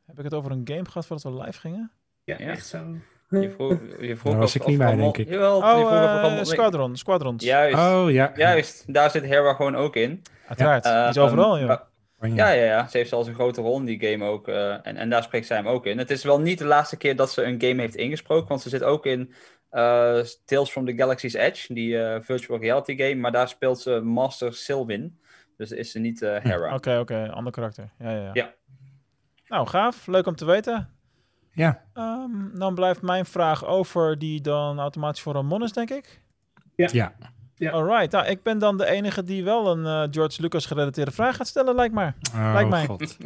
Speaker 8: Heb ik het over een game gehad voordat we live gingen?
Speaker 7: Ja,
Speaker 9: Ja.
Speaker 7: echt zo.
Speaker 9: Je vroeg, je vroeg
Speaker 10: Daar was
Speaker 9: of-
Speaker 10: ik niet bij, denk ik.
Speaker 9: Jawel, je
Speaker 8: Oh,
Speaker 9: vroeg
Speaker 8: eh, Squadron, Squadrons.
Speaker 9: Juist,
Speaker 10: Oh, ja.
Speaker 9: juist. Daar zit Hera gewoon ook in.
Speaker 8: Uiteraard. Die is overal,
Speaker 9: ehm,
Speaker 8: joh.
Speaker 9: Ja, ja, ja. Ze heeft zelfs een grote rol in die game ook. eh, en, en daar spreekt zij hem ook in. Het is wel niet de laatste keer dat ze een game heeft ingesproken. Want ze zit ook in eh, Tales from the Galaxy's Edge. Die eh, virtual reality game. Maar daar speelt ze Master Sylvin. Dus is ze niet eh, Hera.
Speaker 8: Oké, oké. Ander karakter. Ja, ja, ja.
Speaker 9: Ja.
Speaker 8: Nou, gaaf. Leuk om te weten.
Speaker 10: Ja.
Speaker 8: Ehm, dan blijft mijn vraag over, die dan automatisch voor Ramon is, denk ik.
Speaker 10: Ja.
Speaker 7: Ja.
Speaker 8: Alright. Nou, ik ben dan de enige die wel een eh, George Lucas gerelateerde vraag gaat stellen, lijkt maar.
Speaker 10: Oh,
Speaker 8: Lijkt mij.
Speaker 10: god.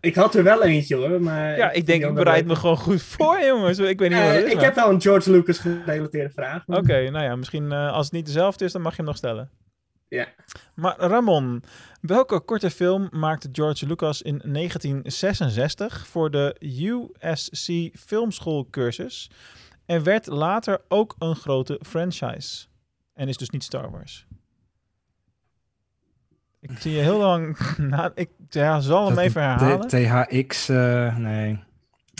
Speaker 7: Ik had er wel eentje hoor, maar...
Speaker 8: Ja, ik denk, ik bereid me gewoon goed voor, jongens. Ik weet niet
Speaker 7: Eh,
Speaker 8: wat het is.
Speaker 7: ik
Speaker 8: maar-
Speaker 7: heb wel een George Lucas gerelateerde vraag. maar-
Speaker 8: Oké, nou ja, misschien eh, als het niet dezelfde is, dan mag je hem nog stellen.
Speaker 7: Ja.
Speaker 8: Maar Ramon, welke korte film maakte George Lucas in 1966 voor de USC Filmschoolcursus en werd later ook een grote franchise? En is dus niet Star Wars. Ik zie je heel lang na. Ik ja, zal hem even herhalen.
Speaker 10: THX, eh, nee.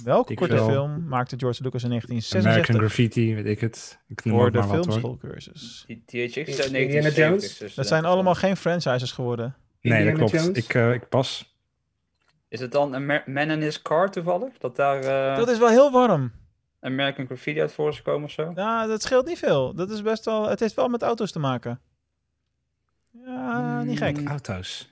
Speaker 8: Welke
Speaker 10: ik
Speaker 8: korte film maakte George Lucas in
Speaker 10: American
Speaker 8: 1966
Speaker 10: Graffiti, weet ik het. Ik noem
Speaker 8: voor de
Speaker 10: maar
Speaker 8: filmschoolcursus?
Speaker 9: THX
Speaker 7: Indiana
Speaker 9: uit 1970.
Speaker 7: Jones?
Speaker 9: dus
Speaker 8: Dat zijn allemaal geen franchises geworden.
Speaker 10: Nee, dat klopt.
Speaker 7: Jones?
Speaker 10: Ik, eh, ik pas.
Speaker 9: Is het dan Amer- Man in His Car toevallig? Dat daar eh,
Speaker 8: Dat is wel heel warm.
Speaker 9: American Graffiti uit voor is gekomen of zo?
Speaker 8: Ja, dat scheelt niet veel. Dat is best wel. Het heeft wel met auto's te maken. Ja, niet gek.
Speaker 9: Mm.
Speaker 10: Auto's.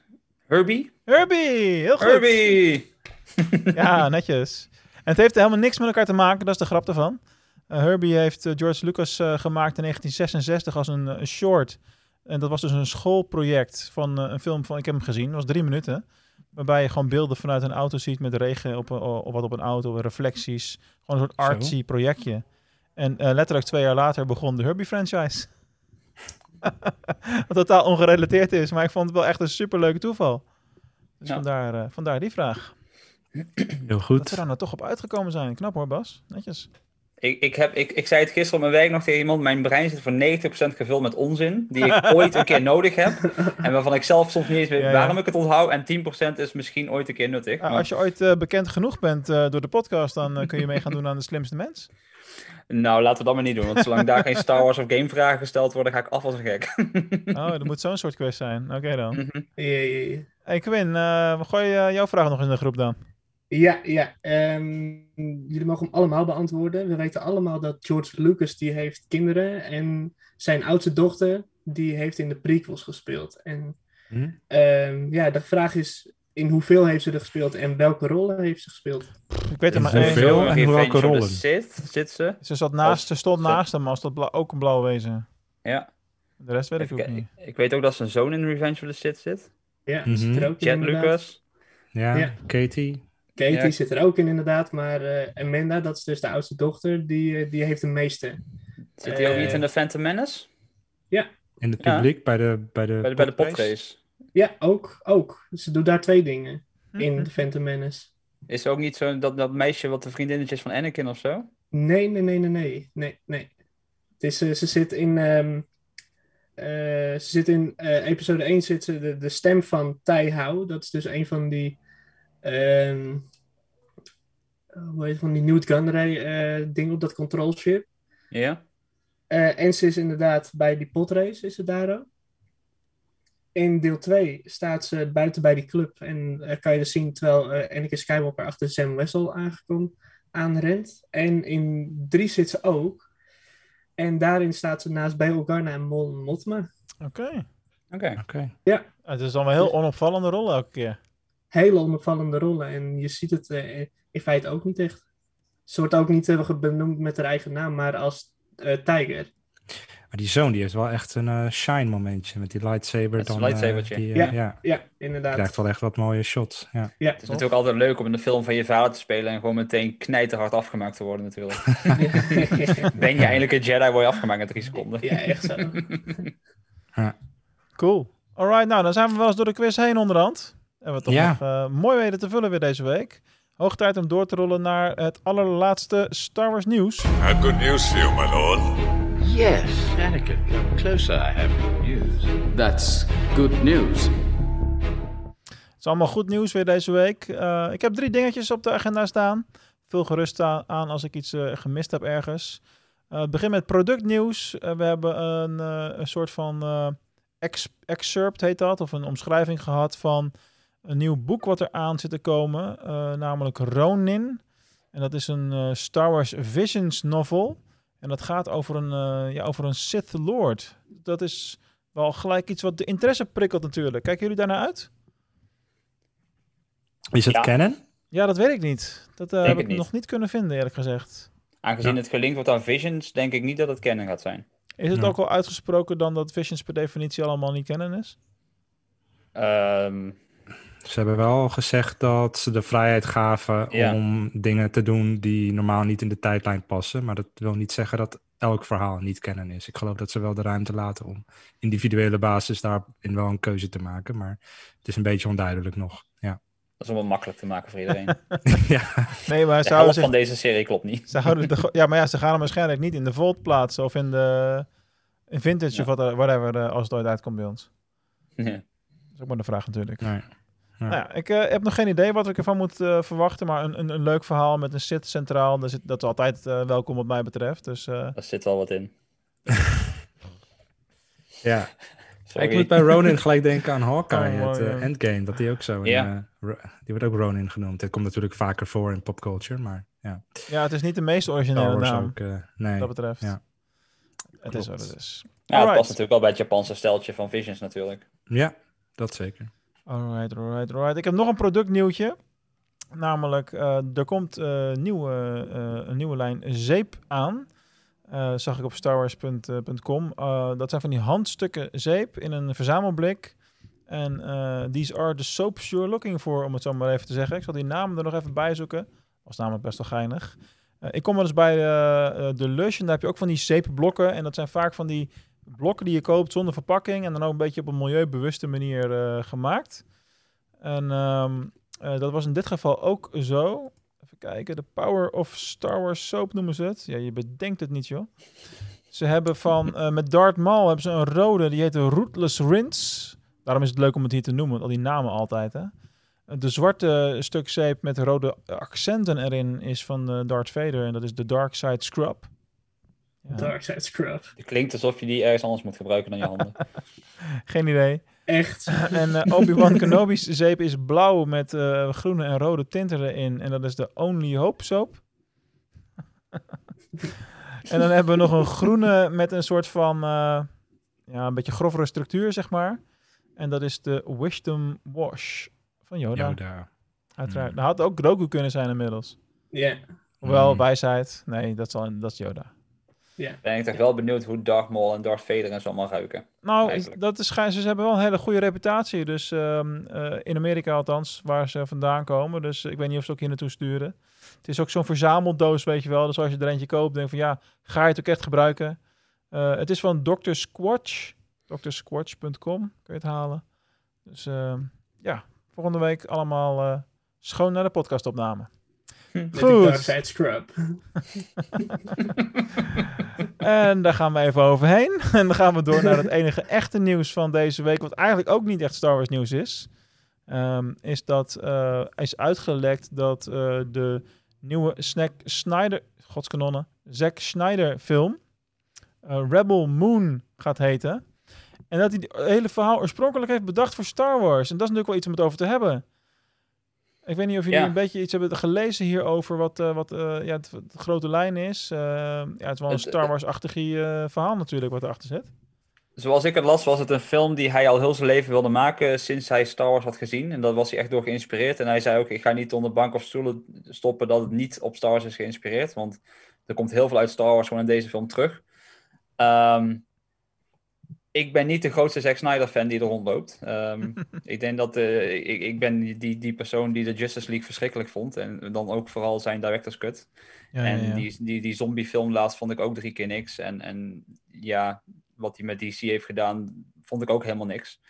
Speaker 9: Herbie?
Speaker 8: Herbie, heel goed.
Speaker 9: Herbie!
Speaker 8: Ja, netjes. En het heeft helemaal niks met elkaar te maken, dat is de grap ervan. Eh, Herbie heeft eh, George Lucas eh, gemaakt in 1966 als een, een short. En dat was dus een schoolproject van een film van, ik heb hem gezien, dat was drie minuten. Waarbij je gewoon beelden vanuit een auto ziet met regen op, een- of wat op een auto, reflecties. Gewoon een soort
Speaker 10: Zo.
Speaker 8: artsy projectje. En eh, letterlijk twee jaar later begon de Herbie franchise. Wat totaal ongerelateerd is, maar ik vond het wel echt een superleuke toeval. Dus
Speaker 9: Ja.
Speaker 8: vandaar, eh, vandaar die vraag.
Speaker 10: Heel
Speaker 8: Dat
Speaker 10: goed.
Speaker 8: we daar nou toch op uitgekomen zijn. Knap hoor, Bas. Netjes.
Speaker 9: Ik, ik, heb, ik, ik zei het gisteren op mijn werk nog tegen iemand. Mijn brein zit voor 90% gevuld met onzin. Die ik ooit een keer nodig heb. En waarvan ik zelf soms niet eens weet
Speaker 8: Ja, ja.
Speaker 9: waarom ik het onthoud. En 10% is misschien ooit een keer nuttig.
Speaker 8: Ja,
Speaker 9: maar-
Speaker 8: als je ooit eh, bekend genoeg bent eh, door de podcast, dan eh, kun je mee gaan doen aan de slimste mens.
Speaker 9: Nou, laten we dat maar niet doen. Want zolang daar geen Star Wars of game vragen gesteld worden, ga ik af als een gek.
Speaker 8: Oh, dat moet zo'n soort quiz zijn. Oké dan.
Speaker 7: Ja, ja, ja.
Speaker 8: Hey Quinn, eh, we gooien jouw vraag nog in de groep dan.
Speaker 7: Ja, ja. ehm, jullie mogen hem allemaal beantwoorden. We weten allemaal dat George Lucas die heeft kinderen en zijn oudste dochter die heeft in de prequels gespeeld. En
Speaker 10: Hm?
Speaker 7: ehm, ja, de vraag is in hoeveel heeft ze er gespeeld en welke rollen heeft ze gespeeld?
Speaker 8: Ik weet er
Speaker 10: En
Speaker 8: maar
Speaker 10: hoeveel? en
Speaker 9: Revenge
Speaker 10: welke
Speaker 9: of the
Speaker 10: rollen?
Speaker 9: Sith zit ze.
Speaker 8: Ze zat naast, ze stond naast hem als dat bla- ook een blauw wezen.
Speaker 9: Ja.
Speaker 8: De rest weet ik ook niet.
Speaker 9: Ik weet ook dat zijn zoon in Revenge of the Sith zit.
Speaker 7: Ja,
Speaker 10: Mhm.
Speaker 7: zit er ook in
Speaker 9: Jet
Speaker 7: inderdaad.
Speaker 9: Lucas.
Speaker 10: Ja,
Speaker 7: Ja.
Speaker 10: Katie.
Speaker 7: Katie
Speaker 9: Ja.
Speaker 7: zit er ook in inderdaad, maar eh, Amanda, dat is dus de oudste dochter, die, eh, die heeft de meeste.
Speaker 9: Zit hij ook
Speaker 7: Eh,
Speaker 9: niet in de Phantom Menace?
Speaker 10: Ja, In het
Speaker 9: Ja.
Speaker 10: publiek, bij de bij de
Speaker 9: Bij de, bij de.
Speaker 7: Ja, ook. ook. Ze doet daar twee dingen in
Speaker 8: Mhm.
Speaker 7: The Phantom Menace.
Speaker 9: Is er ook niet zo dat, dat meisje wat de vriendinnetje is van Anakin of zo?
Speaker 7: Nee, nee, nee, nee, nee. nee, nee. Het is, eh, ze zit in... ehm, eh, ze zit in eh, episode 1 zit ze de, de stem van Tai Hao. Dat is dus een van die... ehm hoe heet het, van die Newt Gunray eh ding op dat control ship.
Speaker 9: Ja?
Speaker 7: Eh, en ze is inderdaad bij die potrace, is ze daar ook. In deel 2 staat ze buiten bij die club en eh, kan je dus zien terwijl eh Anakin Skywalker achter Sam Wessel aangekomen aanrent. En in 3 zit ze ook. En daarin staat ze naast Bail Organa en Mon Mothma.
Speaker 8: Oké.
Speaker 9: Oké.
Speaker 10: Oké.
Speaker 8: Het is allemaal heel onopvallende rol elke keer.
Speaker 7: Hele onopvallende rollen. En je ziet het eh, in feite ook niet echt. Ze wordt ook niet eh, benoemd met haar eigen naam, maar als eh, Tiger.
Speaker 10: Maar die zoon die heeft wel echt een shine momentje met die lightsaber.
Speaker 9: Zijn
Speaker 10: dan, eh,
Speaker 9: lightsabertje.
Speaker 10: die,
Speaker 7: Ja.
Speaker 10: ja.
Speaker 7: Ja, inderdaad.
Speaker 10: krijgt wel echt wat mooie shots. Ja.
Speaker 7: Ja,
Speaker 9: Het is natuurlijk altijd leuk om in de film van je vader te spelen en gewoon meteen knijterhard afgemaakt te worden natuurlijk. ben je eindelijk een Jedi, word je afgemaakt in drie seconden.
Speaker 7: ja, echt zo.
Speaker 8: Cool. Alright, nou dan zijn we wel eens door de quiz heen onderhand. En we toch
Speaker 10: Ja.
Speaker 8: nog eh, mooi weten te vullen weer deze week. Hoog tijd om door te rollen naar het allerlaatste Star Wars nieuws.
Speaker 3: I have good news for you, my lord.
Speaker 1: Yes, Anakin, come closer. I have good news. That's good news.
Speaker 8: Het is allemaal goed nieuws weer deze week. Eh, ik heb drie dingetjes op de agenda staan. Vul gerust aan als ik iets eh, gemist heb ergens. Eh, het begint met productnieuws. We hebben een, eh, een soort van eh, ex- excerpt, heet dat, of een omschrijving gehad van een nieuw boek wat er aan zit te komen, eh, namelijk Ronin. En dat is een eh, Star Wars Visions novel. En dat gaat over een, eh, ja, over een Sith Lord. Dat is wel gelijk iets wat de interesse prikkelt natuurlijk. Kijken jullie daarnaar uit?
Speaker 10: Is het
Speaker 9: Ja.
Speaker 10: canon?
Speaker 8: Ja, dat weet ik niet. Dat eh, heb ik
Speaker 9: niet.
Speaker 8: nog niet kunnen vinden, eerlijk gezegd.
Speaker 9: Aangezien het gelinkt wordt aan Visions, denk ik niet dat het canon gaat zijn.
Speaker 8: Is het
Speaker 10: Ja.
Speaker 8: ook al uitgesproken dan dat Visions per definitie allemaal niet kennen is?
Speaker 9: Ehm,
Speaker 10: Ze hebben wel gezegd dat ze de vrijheid gaven
Speaker 9: Ja.
Speaker 10: om dingen te doen die normaal niet in de tijdlijn passen. Maar dat wil niet zeggen dat elk verhaal niet canon is. Ik geloof dat ze wel de ruimte laten om individuele basis daarin wel een keuze te maken. Maar het is een beetje onduidelijk nog. Ja,
Speaker 9: dat is om het makkelijk te maken voor iedereen.
Speaker 10: ja.
Speaker 8: Nee, maar
Speaker 9: De
Speaker 8: ze houden,
Speaker 9: helft
Speaker 8: zich,
Speaker 9: van deze serie klopt niet.
Speaker 8: ze houden de, ja, maar ja, ze gaan hem waarschijnlijk niet in de Vault plaatsen of in de in Vintage
Speaker 9: Ja.
Speaker 8: of wat, whatever, eh, als het ooit uitkomt bij ons.
Speaker 9: Ja.
Speaker 8: Dat is ook maar de vraag natuurlijk.
Speaker 10: Nee. Ja.
Speaker 8: Nou ja, ik eh, heb nog geen idee wat ik ervan moet eh, verwachten, maar een, een, een leuk verhaal met een Sith centraal, dat is, dat is altijd eh, welkom wat mij betreft. Dus eh,
Speaker 9: Daar zit wel wat in.
Speaker 10: ja.
Speaker 9: Sorry.
Speaker 10: Ik moet bij Ronin gelijk denken aan Hawkeye,
Speaker 8: Oh,
Speaker 10: het
Speaker 8: ja.
Speaker 10: Endgame. Dat die ook zo in, eh, die wordt ook Ronin genoemd. Het komt natuurlijk vaker voor in popculture, maar ja.
Speaker 8: ja, het is niet de meest originele naam,
Speaker 10: ook, nee.
Speaker 8: wat dat betreft.
Speaker 10: Ja.
Speaker 8: Het is wat het is.
Speaker 9: Ja, het past natuurlijk wel bij het Japanse steltje van Visions natuurlijk.
Speaker 10: Ja, dat zeker.
Speaker 8: Alright, alright, alright. Ik heb nog een productnieuwtje. Namelijk, eh, er komt eh, nieuwe, eh, een nieuwe lijn zeep aan. Zag ik op starwars.com. Dat zijn van die handstukken zeep in een verzamelblik. En these are the soaps you're looking for, om het zo maar even te zeggen. Ik zal die namen er nog even bij zoeken. Was namelijk best wel geinig. Ik kom wel eens bij de Lush en daar heb je ook van die zeepblokken. En dat zijn vaak van die blokken die je koopt zonder verpakking. En dan ook een beetje op een milieubewuste manier eh, gemaakt. En ehm, eh, dat was in dit geval ook zo. Even kijken, de Power of Star Wars Soap noemen ze het. Ja, je bedenkt het niet, joh. Ze hebben van, eh, met Darth Maul hebben ze een rode, die heet Rootless Rinse. Daarom is het leuk om het hier te noemen, al die namen altijd, hè. De zwarte stuk zeep met rode accenten erin is van Darth Vader en dat is de Dark Side Scrub. Ja,
Speaker 7: Dark Side Scrub.
Speaker 9: Het klinkt alsof je die ergens anders moet gebruiken dan je handen.
Speaker 8: geen idee.
Speaker 7: Echt.
Speaker 8: En eh, Obi-Wan Kenobi's zeep is blauw met eh, groene en rode tinten erin. En dat is de Only Hope soap. en dan hebben we nog een groene met een soort van... eh, ja, een beetje grovere structuur, zeg maar. En dat is de Wisdom Wash van Yoda.
Speaker 10: Yoda.
Speaker 8: Uiteraard.
Speaker 10: Mm.
Speaker 8: Dat had ook Grogu kunnen zijn inmiddels.
Speaker 7: Ja.
Speaker 8: Hoewel,
Speaker 10: Mm.
Speaker 8: wijsheid. Nee, dat is, al, dat is Yoda.
Speaker 9: Ben ik toch wel benieuwd hoe Darth Maul en Darth Vader en zo allemaal ruiken.
Speaker 8: Nou,
Speaker 9: Eigenlijk.
Speaker 8: dat is, schijn- ze hebben wel een hele goede reputatie. Dus ehm, eh, in Amerika althans, waar ze vandaan komen. Dus ik weet niet of ze ook hier naartoe sturen. Het is ook zo'n verzameldoos, weet je wel. Dus als je er eentje koopt, denk van ja, ga je het ook echt gebruiken? Eh, het is van Dr. Squatch. Dr. drsquatch.com kun je het halen. Dus uh, ja, volgende week allemaal uh, schoon naar de podcastopname.
Speaker 7: Goed. Scrub.
Speaker 8: en daar gaan we even overheen. En dan gaan we door naar het enige echte nieuws van deze week. Wat eigenlijk ook niet echt Star Wars nieuws is. Um, is dat uh, is uitgelekt dat uh, de nieuwe Snack Snyder, godskanonnen, Zack Snyder film, uh, Rebel Moon gaat heten. En dat hij het hele verhaal oorspronkelijk heeft bedacht voor Star Wars. En dat is natuurlijk wel iets om het over te hebben. Ik weet niet of jullie ja. een beetje iets hebben gelezen hierover, wat, uh, wat uh, ja, het, het, grote lijn is. Uh, ja, het is wel een Star Wars-achtig verhaal natuurlijk wat erachter zit.
Speaker 9: Zoals ik het las, was het een film die hij al heel zijn leven wilde maken sinds hij Star Wars had gezien. En daar was hij echt door geïnspireerd. En hij zei ook, ik ga niet onder bank of stoelen stoppen dat het niet op Star Wars is geïnspireerd. Want er komt heel veel uit Star Wars gewoon in deze film terug. Um, ik ben niet de grootste Zack Snyder fan die er rondloopt. Um, ik denk dat uh, ik, ik ben die, die persoon die de Justice League verschrikkelijk vond. En dan ook vooral zijn director's cut. Ja, en ja, ja. Die, die, die zombie film laatst vond ik ook drie keer niks. En, en ja, wat hij met DC heeft gedaan, vond ik ook helemaal niks.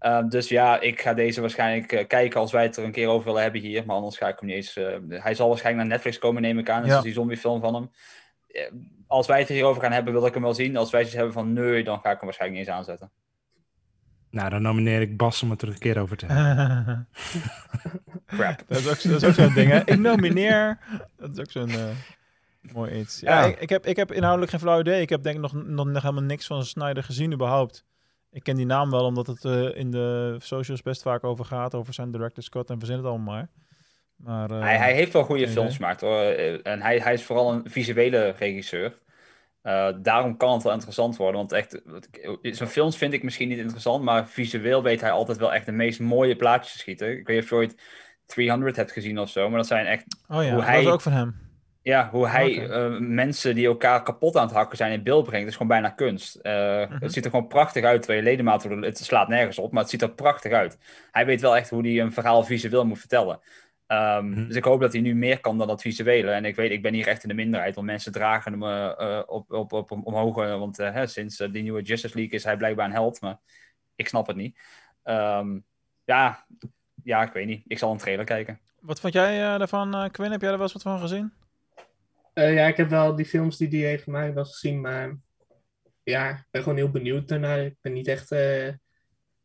Speaker 9: Um, dus ja, ik ga deze waarschijnlijk uh, kijken als wij het er een keer over willen hebben hier. Maar anders ga ik hem niet eens... Uh, hij zal waarschijnlijk naar Netflix komen, neem ik aan. Dat is die zombie film van hem als wij het hierover gaan hebben, wil ik hem wel zien. Als wij iets hebben van nee, dan ga ik hem waarschijnlijk niet eens aanzetten.
Speaker 10: Nou, dan nomineer ik Bas om het er een keer over te hebben.
Speaker 8: Crap. Dat is ook, dat is ook zo'n ding, hè? Ik nomineer. Dat is ook zo'n uh, mooi iets. Ja, ja. Ik, ik, heb, ik heb inhoudelijk geen flauw idee. Ik heb denk ik nog, nog, nog helemaal niks van Snyder gezien überhaupt. Ik ken die naam wel, omdat het uh, in de socials best vaak over gaat. Over zijn director Scott en verzin het allemaal maar. Maar, uh,
Speaker 9: hij, hij, heeft wel goede films gemaakt hoor. En hij, hij is vooral een visuele regisseur. Uh, daarom kan het wel interessant worden. Want echt, zijn films vind ik misschien niet interessant, maar visueel weet hij altijd wel echt de meest mooie plaatjes te schieten. Ik weet niet of je ooit 300 hebt gezien of zo, maar dat zijn echt.
Speaker 8: Oh ja, hoe hij, dat is ook van hem.
Speaker 9: Ja, hoe hij okay. uh, mensen die elkaar kapot aan het hakken zijn in beeld brengt, is gewoon bijna kunst. Uh, -hmm. Het ziet er gewoon prachtig uit, twee ledematen, het slaat nergens op, maar het ziet er prachtig uit. Hij weet wel echt hoe hij een verhaal visueel moet vertellen. Um, mm-hmm. Dus ik hoop dat hij nu meer kan dan dat visuele. En ik weet, ik ben hier echt in de minderheid, want mensen dragen hem uh, op, op, op, omhoog. Want uh, hè, sinds die nieuwe Justice League is hij blijkbaar een held, maar ik snap het niet. Um, ja, ja, ik weet niet. Ik zal een trailer kijken.
Speaker 8: Wat vond jij daarvan, Quinn? Heb jij er wel eens wat van gezien?
Speaker 7: ja, ik heb wel die films die die heeft gemaakt wel gezien, maar ja, ik ben gewoon heel benieuwd daarnaar. Ik ben niet echt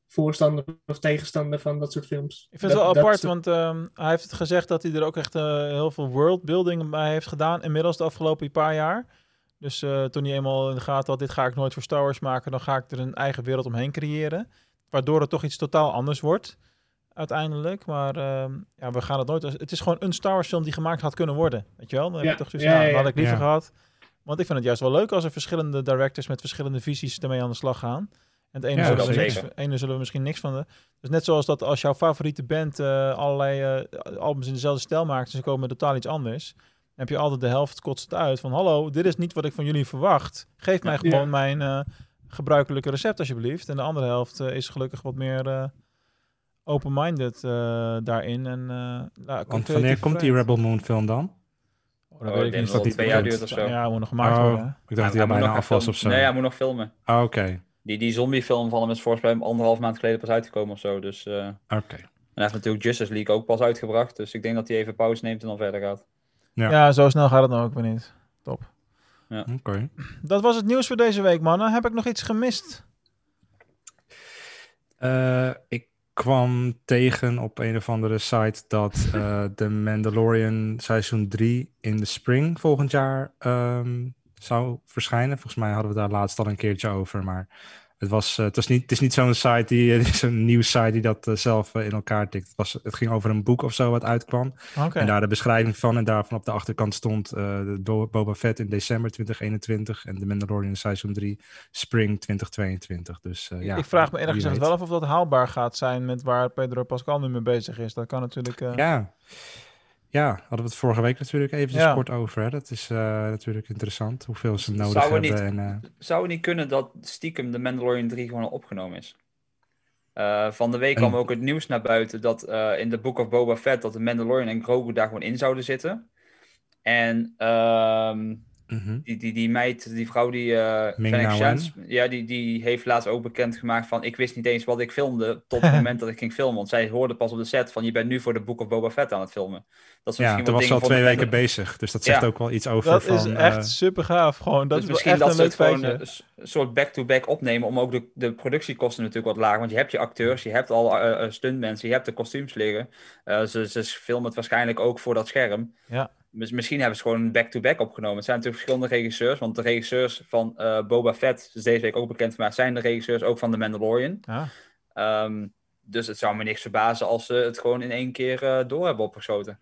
Speaker 7: voorstander of tegenstander van dat soort films.
Speaker 8: Ik vind het wel apart, want um, hij heeft het gezegd dat hij er ook echt uh, heel veel worldbuilding bij heeft gedaan. Inmiddels de afgelopen paar jaar. Dus uh, toen hij eenmaal in de gaten had, dit ga ik nooit voor Star Wars maken, dan ga ik er een eigen wereld omheen creëren. Waardoor het toch iets totaal anders wordt, uiteindelijk. Maar uh, ja, we gaan het nooit... Het is gewoon een Star Wars film die gemaakt had kunnen worden, weet je wel? Dan heb je toch zoiets, ja, ja, ja, had ik liever gehad. Want ik vind het juist wel leuk als er verschillende directors met verschillende visies ermee aan de slag gaan. En het ene, ja, zullen, we niks, ene zullen we misschien niks van de. Dus net zoals dat als jouw favoriete band uh, allerlei uh, albums in dezelfde stijl maakt, en ze komen met totaal iets anders. Dan heb je altijd de helft kotst het uit van hallo, dit is niet wat ik van jullie verwacht. Geef mij gewoon ja. mijn uh, gebruikelijke recept alsjeblieft. En de andere helft is gelukkig wat meer open-minded daarin. En,
Speaker 10: nou, Want wanneer komt die Rebel Moon film dan?
Speaker 9: Oh, dat oh, weet ik niet. Dat die twee jaar duurt of zo.
Speaker 8: Ja, moet nog gemaakt oh, worden.
Speaker 10: Ik dacht dat hij bijna af was of zo.
Speaker 9: Nee, hij moet nog filmen.
Speaker 10: Ah, oké. Okay.
Speaker 9: Die, die zombiefilm van hem is volgens mij anderhalf maand geleden pas uitgekomen of zo. Dus, uh,
Speaker 10: Oké. Okay.
Speaker 9: En hij heeft natuurlijk Justice League ook pas uitgebracht. Dus ik denk dat hij even pauze neemt en dan verder gaat.
Speaker 8: Ja, ja zo snel gaat het nou ook weer niet. Top.
Speaker 9: Ja.
Speaker 10: Oké. Okay.
Speaker 8: Dat was het nieuws voor deze week, mannen. Heb ik nog iets gemist?
Speaker 10: Uh, ik kwam tegen op een of andere site dat uh, The Mandalorian seizoen 3 in de spring volgend jaar um, zou verschijnen. Volgens mij hadden we daar laatst al een keertje over, maar het, was, uh, het, was niet, het is niet zo'n site die, zo'n nieuws site die dat uh, zelf uh, in elkaar tikt. Het, was, het ging over een boek of zo wat uitkwam.
Speaker 8: Okay.
Speaker 10: En daar de beschrijving van en daarvan op de achterkant stond Boba Fett in december 2021 en de Mandalorian seizoen 3 spring 2022. Dus ja.
Speaker 8: Ik vraag me gezegd wel af of dat haalbaar gaat zijn met waar Pedro Pascal nu mee bezig is. Dat kan natuurlijk.
Speaker 10: Ja. Ja, hadden we het vorige week natuurlijk even ja. kort over. Hè? Dat is uh, natuurlijk interessant, hoeveel ze nodig zou hebben.
Speaker 9: Niet, en, uh... Zou het niet kunnen dat stiekem de Mandalorian 3 gewoon al opgenomen is? Uh, van de week en... kwam ook het nieuws naar buiten dat in de Book of Boba Fett... dat de Mandalorian en Grogu daar gewoon in zouden zitten. En
Speaker 10: Mhm.
Speaker 9: Die, die, die meid, die vrouw die... eh Shand, ja, die, die heeft laatst ook bekendgemaakt van... Ik wist niet eens wat ik filmde tot het moment dat ik ging filmen. Want zij hoorde pas op de set van... Je bent nu voor de Book of Boba Fett aan het filmen. Dat is
Speaker 10: Ja, toen
Speaker 9: wat
Speaker 10: was ze al twee
Speaker 9: de
Speaker 10: weken bezig. Dus dat zegt
Speaker 9: Ja.
Speaker 10: ook wel iets over
Speaker 8: Dat
Speaker 10: van...
Speaker 8: is echt
Speaker 10: eh,
Speaker 8: super gaaf. Gewoon. Dat
Speaker 9: dus
Speaker 8: is
Speaker 9: misschien
Speaker 8: echt
Speaker 9: dat
Speaker 8: een
Speaker 9: ze het gewoon eh, een soort back-to-back opnemen om ook de, de productiekosten natuurlijk wat lager. Want je hebt je acteurs, je hebt al stuntmensen, je hebt de kostuums liggen. Eh, ze, ze filmen het waarschijnlijk ook voor dat scherm.
Speaker 8: Ja.
Speaker 9: Misschien hebben ze gewoon een back-to-back opgenomen. Het zijn natuurlijk verschillende regisseurs, want de regisseurs van eh, Boba Fett, is deze week ook bekend gemaakt, zijn de regisseurs ook van The Mandalorian.
Speaker 8: Ja.
Speaker 9: Ehm, dus het zou me niks verbazen als ze het gewoon in één keer eh, door hebben opgeschoten.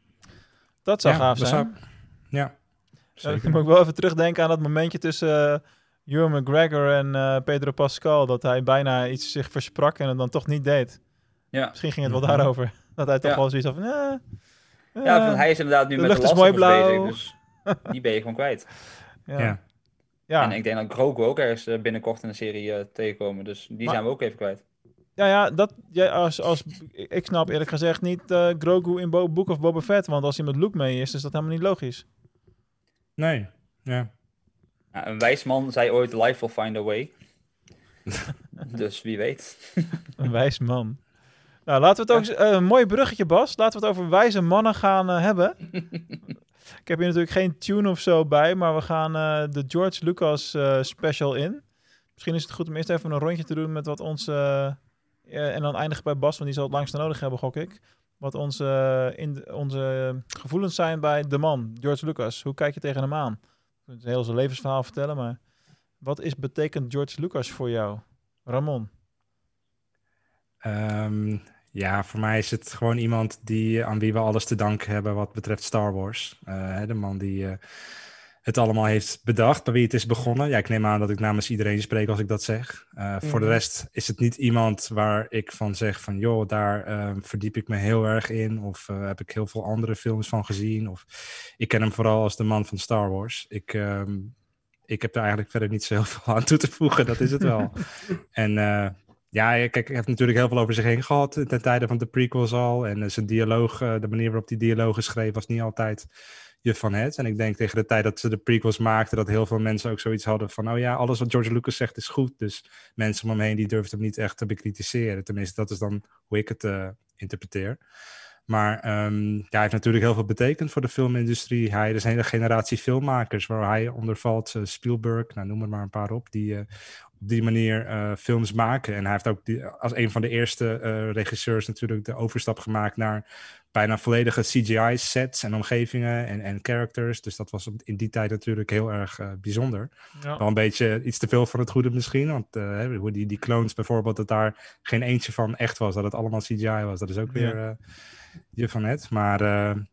Speaker 8: Dat zou
Speaker 10: Ja,
Speaker 8: gaaf
Speaker 10: dat
Speaker 8: zijn.
Speaker 10: zou- ja,
Speaker 8: Ja, ik moet ook wel even terugdenken aan dat momentje tussen uh, Ewan McGregor en eh, Pedro Pascal. Dat hij bijna iets zich versprak en het dan toch niet deed.
Speaker 9: Ja.
Speaker 8: Misschien ging het wel daarover. Dat hij toch
Speaker 9: Ja.
Speaker 8: wel zoiets had van... eh,
Speaker 9: Ja,
Speaker 8: eh,
Speaker 9: want hij is inderdaad nu
Speaker 8: de
Speaker 9: met
Speaker 8: lucht
Speaker 9: de
Speaker 8: is
Speaker 9: Last
Speaker 8: mooi blauw.
Speaker 9: bezig, dus die ben je gewoon kwijt.
Speaker 8: ja.
Speaker 10: Ja.
Speaker 8: Ja.
Speaker 9: En ik denk dat Grogu ook ergens eh, binnenkort in de serie eh, tegenkomen. Dus die
Speaker 8: Maar-
Speaker 9: zijn we ook even kwijt.
Speaker 8: Ja, ja, dat, ja als, als, ik snap eerlijk gezegd niet eh, Grogu in Bo Book of Boba Fett. Want als hij met Luke mee is, is dat helemaal niet logisch.
Speaker 10: Nee, ja.
Speaker 9: Ja, een wijs man zei ooit: Life will find a way. dus wie weet.
Speaker 8: Een wijs man. Nou, laten we het ook eh, een mooi bruggetje, Bas. Laten we het over wijze mannen gaan eh, hebben. ik heb hier natuurlijk geen tune of zo bij, maar we gaan eh, de George Lucas eh, special in. Misschien is het goed om eerst even een rondje te doen met wat ons... eh, eh, en dan eindigen bij Bas, want die zal het langst nodig hebben, gok ik. Wat onze, in de- onze gevoelens zijn bij de man, George Lucas. Hoe kijk je tegen hem aan? Ik kunt heel zijn levensverhaal vertellen, maar... Wat is betekent George Lucas voor jou? Ramon?
Speaker 10: Ehm, ja, voor mij is het gewoon iemand die, aan wie we alles te danken hebben wat betreft Star Wars. Eh, de man die eh, het allemaal heeft bedacht, bij wie het is begonnen. Ja, ik neem aan dat ik namens iedereen spreek als ik dat zeg. Eh, Voor de
Speaker 7: Mhm.
Speaker 10: rest is het niet iemand waar ik van zeg van... joh, daar verdiep ik me heel erg in. Of eh, heb ik heel veel andere films van gezien. Of ik ken hem vooral als de man van Star Wars. Ik... ehm, ik heb er eigenlijk verder niet zo heel veel aan toe te voegen, dat is het wel. en eh, ja, kijk, ik heb natuurlijk heel veel over zich heen gehad ten tijde van de prequels al. En eh, zijn dialoog, eh, de manier waarop die dialogen schreef, was niet altijd je van het. En ik denk tegen de tijd dat ze de prequels maakten, dat heel veel mensen ook zoiets hadden van, oh ja, alles wat George Lucas zegt is goed. Dus mensen om hem heen, die durfden hem niet echt te bekritiseren. Tenminste, dat is dan hoe ik het eh, interpreteer. Maar ehm, hij heeft natuurlijk heel veel betekend voor de filmindustrie. Hij is een hele generatie filmmakers waar hij onder valt. eh, Spielberg, nou, noem er maar een paar op, die eh, op die manier eh, films maken. En hij heeft ook als een van de eerste regisseurs natuurlijk de overstap gemaakt naar bijna volledige CGI-sets en omgevingen en, en characters. Dus dat was in die tijd natuurlijk heel erg eh, bijzonder.
Speaker 8: Ja.
Speaker 10: Wel een beetje iets te veel van het goede misschien. Want eh, hoe die, die clones bijvoorbeeld, dat daar geen eentje van echt was. Dat het allemaal CGI was. Dat is ook
Speaker 8: Ja.
Speaker 10: weer... eh, je van net. Maar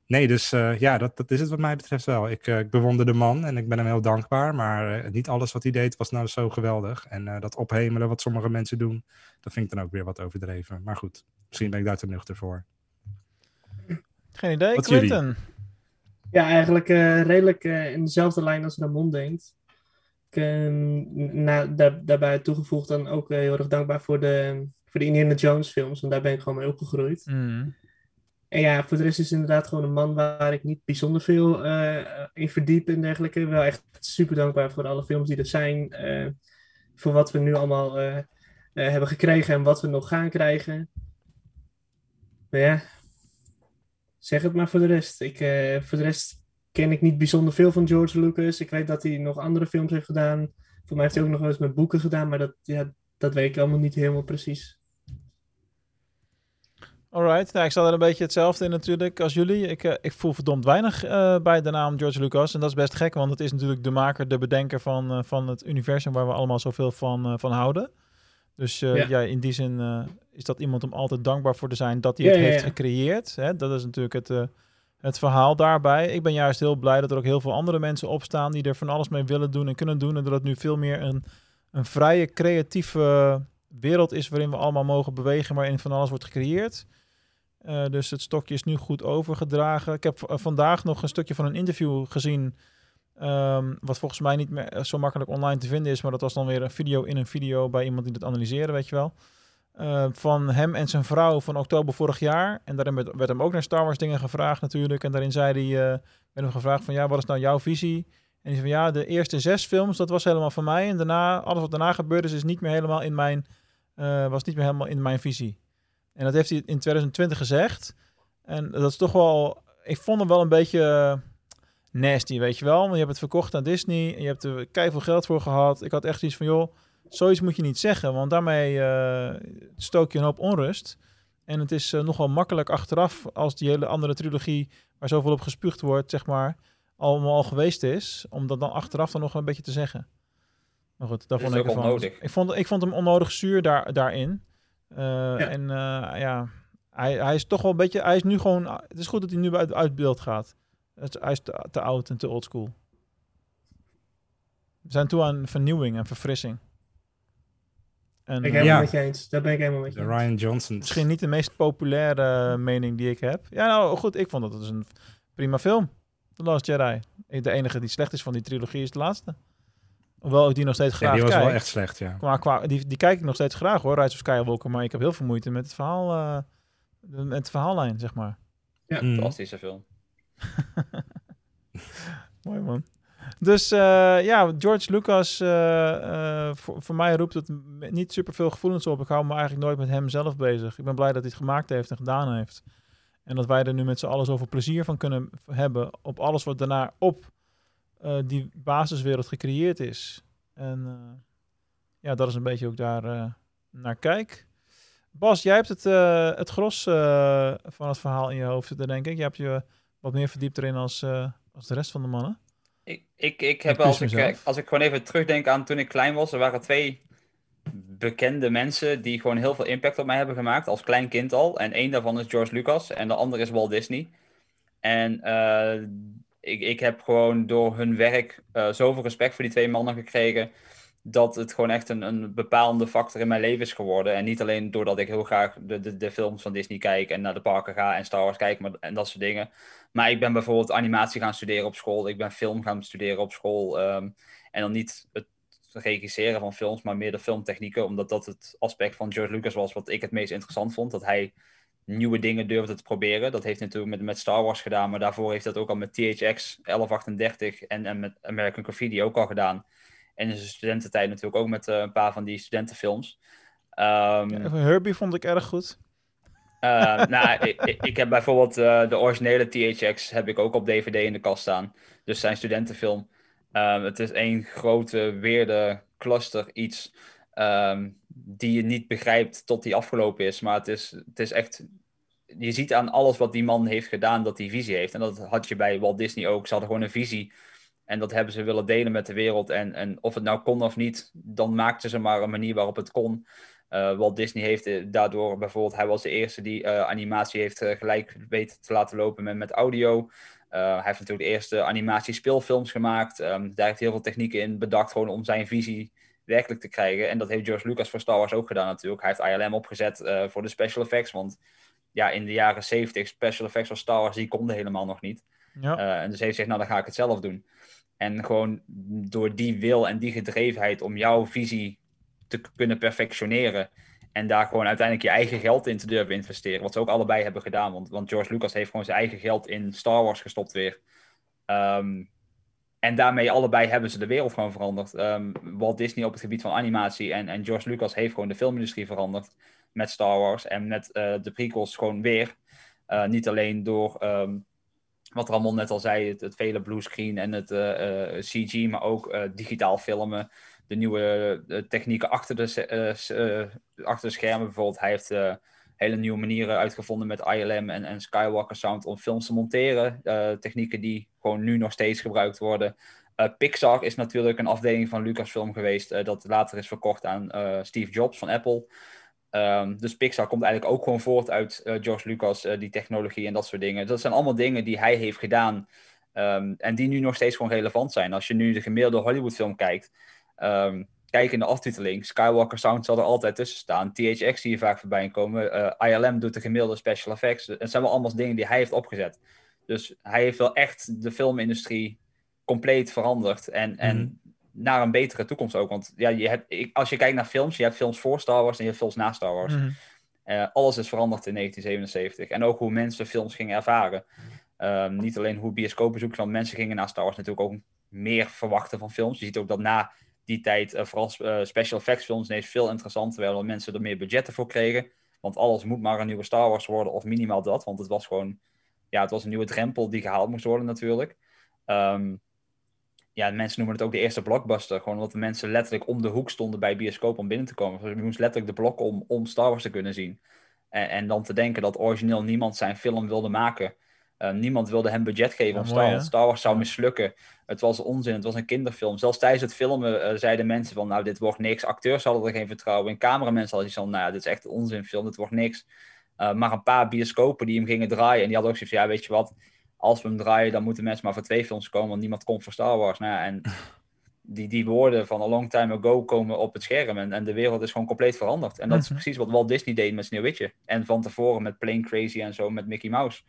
Speaker 10: nee, dus ja, dat, dat is het wat mij betreft wel. Ik, ik bewonder de man en ik ben hem heel dankbaar. Maar niet alles wat hij deed was nou zo geweldig. En dat ophemelen wat sommige mensen doen, dat vind ik dan ook weer wat overdreven. Maar goed, misschien ben ik daar te nuchter voor.
Speaker 8: Geen idee,
Speaker 10: Wat jullie?
Speaker 8: Quinten?
Speaker 7: Ja, eigenlijk eh, redelijk eh, in dezelfde lijn als Ramon denkt. Ik, eh, na, daar, daarbij toegevoegd dan ook eh, heel erg dankbaar voor de, voor de Indiana Jones films, want daar ben ik gewoon mee opgegroeid.
Speaker 8: Mm.
Speaker 7: En ja, voor de rest is het inderdaad gewoon een man waar ik niet bijzonder veel eh, in verdiep en dergelijke. Wel echt super dankbaar voor alle films die er zijn. eh, voor wat we nu allemaal eh, eh, hebben gekregen en wat we nog gaan krijgen. Maar ja, zeg het maar voor de rest. Ik, eh, voor de rest ken ik niet bijzonder veel van George Lucas. Ik weet dat hij nog andere films heeft gedaan. Voor mij heeft hij ook nog wel eens met boeken gedaan, maar dat, ja, dat weet ik allemaal niet helemaal precies.
Speaker 8: Alright, nou, ik sta er een beetje hetzelfde in natuurlijk als jullie. Ik, eh, ik voel verdomd weinig eh, bij de naam George Lucas. En dat is best gek, want het is natuurlijk de maker, de bedenker van, van het universum waar we allemaal zoveel van, van houden. Dus
Speaker 7: Ja.
Speaker 8: ja. in die zin is dat iemand om altijd dankbaar voor te zijn dat hij het
Speaker 7: Ja,
Speaker 8: heeft
Speaker 7: ja.
Speaker 8: gecreëerd. Hè? Dat is natuurlijk het, eh, het verhaal daarbij. Ik ben juist heel blij dat er ook heel veel andere mensen opstaan die er van alles mee willen doen en kunnen doen. En dat het nu veel meer een, een vrije, creatieve wereld is waarin we allemaal mogen bewegen, waarin van alles wordt gecreëerd. Eh, dus het stokje is nu goed overgedragen. Ik heb v- vandaag nog een stukje van een interview gezien. ehm, wat volgens mij niet meer eh, zo makkelijk online te vinden is. Maar dat was dan weer een video in een video bij iemand die het analyseerde, weet je wel. Eh, van hem en zijn vrouw van oktober vorig jaar. En daarin werd, hem ook naar Star Wars dingen gevraagd natuurlijk. En daarin zei hij, eh werd hem gevraagd van ja, wat is nou jouw visie? En die zei van ja, de eerste zes films, dat was helemaal van mij. En daarna, alles wat daarna gebeurde, is, is niet meer helemaal in mijn, eh, was niet meer helemaal in mijn visie. En dat heeft hij in 2020 gezegd. En dat is toch wel, ik vond hem wel een beetje nasty, weet je wel. Want je hebt het verkocht aan Disney en je hebt er keihard geld voor gehad. Ik had echt iets van, joh, zoiets moet je niet zeggen, want daarmee eh, stook je een hoop onrust. En het is uh, nogal makkelijk achteraf als die hele andere trilogie, waar zoveel op gespuugd wordt, zeg maar, allemaal al geweest is, om dat dan achteraf dan nog een beetje te zeggen. Maar goed, daar vond ik. Onnodig. Ik vond, ik vond hem onnodig zuur daar, daarin. Uh, ja. En ja, hij, hij is toch wel een beetje, hij is nu gewoon, het is goed dat hij nu uit, uit beeld gaat. Het, hij is te, te oud en te oldschool. We zijn toe aan vernieuwing en verfrissing.
Speaker 7: En, ik ben ja. met je eens. Daar ben ik helemaal met je
Speaker 10: eens. Ryan Johnson.
Speaker 8: Misschien niet de meest populaire mening die ik heb. Ja, nou goed, ik vond dat het dus een prima film. The Last Jedi. De enige die slecht is van die trilogie is de laatste. Hoewel ik die nog steeds graag
Speaker 10: kijk.
Speaker 8: die
Speaker 10: was wel echt slecht, ja.
Speaker 8: Qua, qua, die, die kijk ik nog steeds graag hoor, Rise of Skywalker. Maar ik heb heel veel moeite met het verhaal, uh, met de verhaallijn, zeg maar.
Speaker 9: Ja, mm. fantastische film.
Speaker 8: Mooi man. Dus uh, ja, George Lucas, uh, uh, voor, voor, mij roept het niet super veel gevoelens op. Ik hou me eigenlijk nooit met hem zelf bezig. Ik ben blij dat hij het gemaakt heeft en gedaan heeft. En dat wij er nu met z'n allen zoveel plezier van kunnen hebben op alles wat daarna op die basiswereld gecreëerd is. En ja, dat is een beetje ook daar naar kijk. Bas, jij hebt het, het gros van het verhaal in je hoofd zitten, denk ik. Je hebt je wat meer verdiept erin als, als de rest van de mannen.
Speaker 9: Ik, ik, ik heb als ik, als ik gewoon even terugdenk aan toen ik klein was, er waren twee bekende mensen die gewoon heel veel impact op mij hebben gemaakt, als klein kind al. En één daarvan is George Lucas en de andere is Walt Disney. En uh, ik, ik heb gewoon door hun werk uh, zoveel respect voor die twee mannen gekregen, dat het gewoon echt een, een bepalende factor in mijn leven is geworden. En niet alleen doordat ik heel graag de, de, de films van Disney kijk en naar de parken ga en Star Wars kijk maar, en dat soort dingen. Maar ik ben bijvoorbeeld animatie gaan studeren op school. Ik ben film gaan studeren op school. Ehm, en dan niet het regisseren van films, maar meer de filmtechnieken. Omdat dat het aspect van George Lucas was wat ik het meest interessant vond. Dat hij nieuwe dingen durfde te proberen. Dat heeft natuurlijk met, met Star Wars gedaan. Maar daarvoor heeft dat ook al met THX 1138 en, en met American Graffiti ook al gedaan. En in zijn studententijd natuurlijk ook met uh, een paar van die studentenfilms. Um,
Speaker 8: ja, Herbie vond ik erg goed.
Speaker 9: Uh, nou, ik, heb bijvoorbeeld uh, de originele THX heb ik ook op DVD in de kast staan. Dus zijn studentenfilm. Um, het is één grote weerde cluster iets um, die je niet begrijpt tot die afgelopen is. Maar het is, het is echt... Je ziet aan alles wat die man heeft gedaan dat hij visie heeft. En dat had je bij Walt Disney ook. Ze hadden gewoon een visie. En dat hebben ze willen delen met de wereld. En, en of het nou kon of niet, dan maakten ze maar een manier waarop het kon. Uh, Walt Disney heeft eh, daardoor bijvoorbeeld, hij was de eerste die uh, animatie heeft gelijk weten te laten lopen met, met audio. hij heeft natuurlijk de eerste animatie-speelfilms gemaakt. Um, daar heeft hij heel veel technieken in bedacht, gewoon om zijn visie werkelijk te krijgen. En dat heeft George Lucas voor Star Wars ook gedaan natuurlijk. Hij heeft ILM opgezet voor de special effects, want ja, in de jaren 70 special effects van Star Wars, die konden helemaal nog niet. Ja. en dus heeft gezegd, nou dan ga ik het zelf doen. En gewoon door die wil en die gedrevenheid om jouw visie te kunnen perfectioneren. En daar gewoon uiteindelijk je eigen geld in te durven investeren. Wat ze ook allebei hebben gedaan. Want, want George Lucas heeft gewoon zijn eigen geld in Star Wars gestopt weer. Um, en daarmee allebei hebben ze de wereld gewoon veranderd. Um, Walt Disney op het gebied van animatie en, en George Lucas heeft gewoon de filmindustrie veranderd. Met Star Wars en met uh, de prequels gewoon weer. Uh, niet alleen door um, wat Ramon net al zei, het, het vele bluescreen en het uh, CG, maar ook digitaal filmen de nieuwe technieken achter de, uh, achter de schermen. Bijvoorbeeld, hij heeft hele nieuwe manieren uitgevonden met ILM en, en Skywalker Sound om films te monteren. technieken die gewoon nu nog steeds gebruikt worden. Pixar is natuurlijk een afdeling van Lucasfilm geweest, dat later is verkocht aan Steve Jobs van Apple. Um, dus Pixar komt eigenlijk ook gewoon voort uit George Lucas, die technologie en dat soort dingen. Dat zijn allemaal dingen die hij heeft gedaan um, en die nu nog steeds gewoon relevant zijn. Als je nu de gemiddelde Hollywoodfilm kijkt, Um, kijk in de aftiteling. Skywalker Sound zal er altijd tussen staan. THX zie je vaak voorbij komen. Uh, ILM doet de gemiddelde special effects. Het zijn wel allemaal dingen die hij heeft opgezet. Dus hij heeft wel echt de filmindustrie compleet veranderd. En, en mhm. naar een betere toekomst ook. Want ja, je hebt, als je kijkt naar films, je hebt films voor Star Wars en je hebt films na Star Wars. Mm alles is veranderd in 1977. En ook hoe mensen films gingen ervaren. Ehm, niet alleen hoe bioscoopbezoekers, want mensen gingen naar Star Wars natuurlijk ook meer verwachten van films. Je ziet ook dat na die tijd uh, vooral uh, special effects films ineens veel interessanter omdat mensen er meer budgetten voor kregen. Want alles moet maar een nieuwe Star Wars worden, of minimaal dat, want het was gewoon, ja, het was een nieuwe drempel die gehaald moest worden natuurlijk. Um, ja, mensen noemen het ook de eerste blockbuster. Gewoon omdat de mensen letterlijk om de hoek stonden bij bioscoop om binnen te komen. Dus je moest letterlijk de blokken om, om Star Wars te kunnen zien. En, en dan te denken dat origineel niemand zijn film wilde maken. Uh, niemand wilde hem budget geven ja, om Star Wars. Star Wars zou mislukken. Het was onzin, het was een kinderfilm. Zelfs tijdens het filmen uh, zeiden mensen van, nou, dit wordt niks. Acteurs hadden er geen vertrouwen in. Cameramensen hadden van, nou dit is echt een onzinfilm, dit wordt niks. Uh, maar een paar bioscopen die hem gingen draaien. En die hadden ook zoiets van, ja, weet je wat als we hem draaien, dan moeten mensen maar voor twee films komen, want niemand komt voor Star Wars. Nou ja, en die, die woorden van a long time ago komen op het scherm en, en de wereld is gewoon compleet veranderd. En dat is precies wat Walt Disney deed met Sneeuwwitje. En van tevoren met Plane Crazy en zo met Mickey Mouse.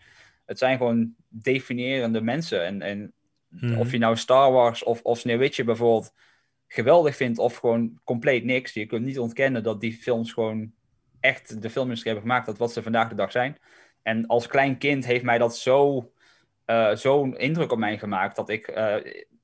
Speaker 9: Het zijn gewoon definiërende mensen. En, en of je nou Star Wars of, of Sneeuwwitje bijvoorbeeld geweldig vindt of gewoon compleet niks. Je kunt niet ontkennen dat die films gewoon echt de filmindustrie hebben gemaakt dat wat ze vandaag de dag zijn. En als klein kind heeft mij dat zo uh, zo'n indruk op mij gemaakt dat ik uh,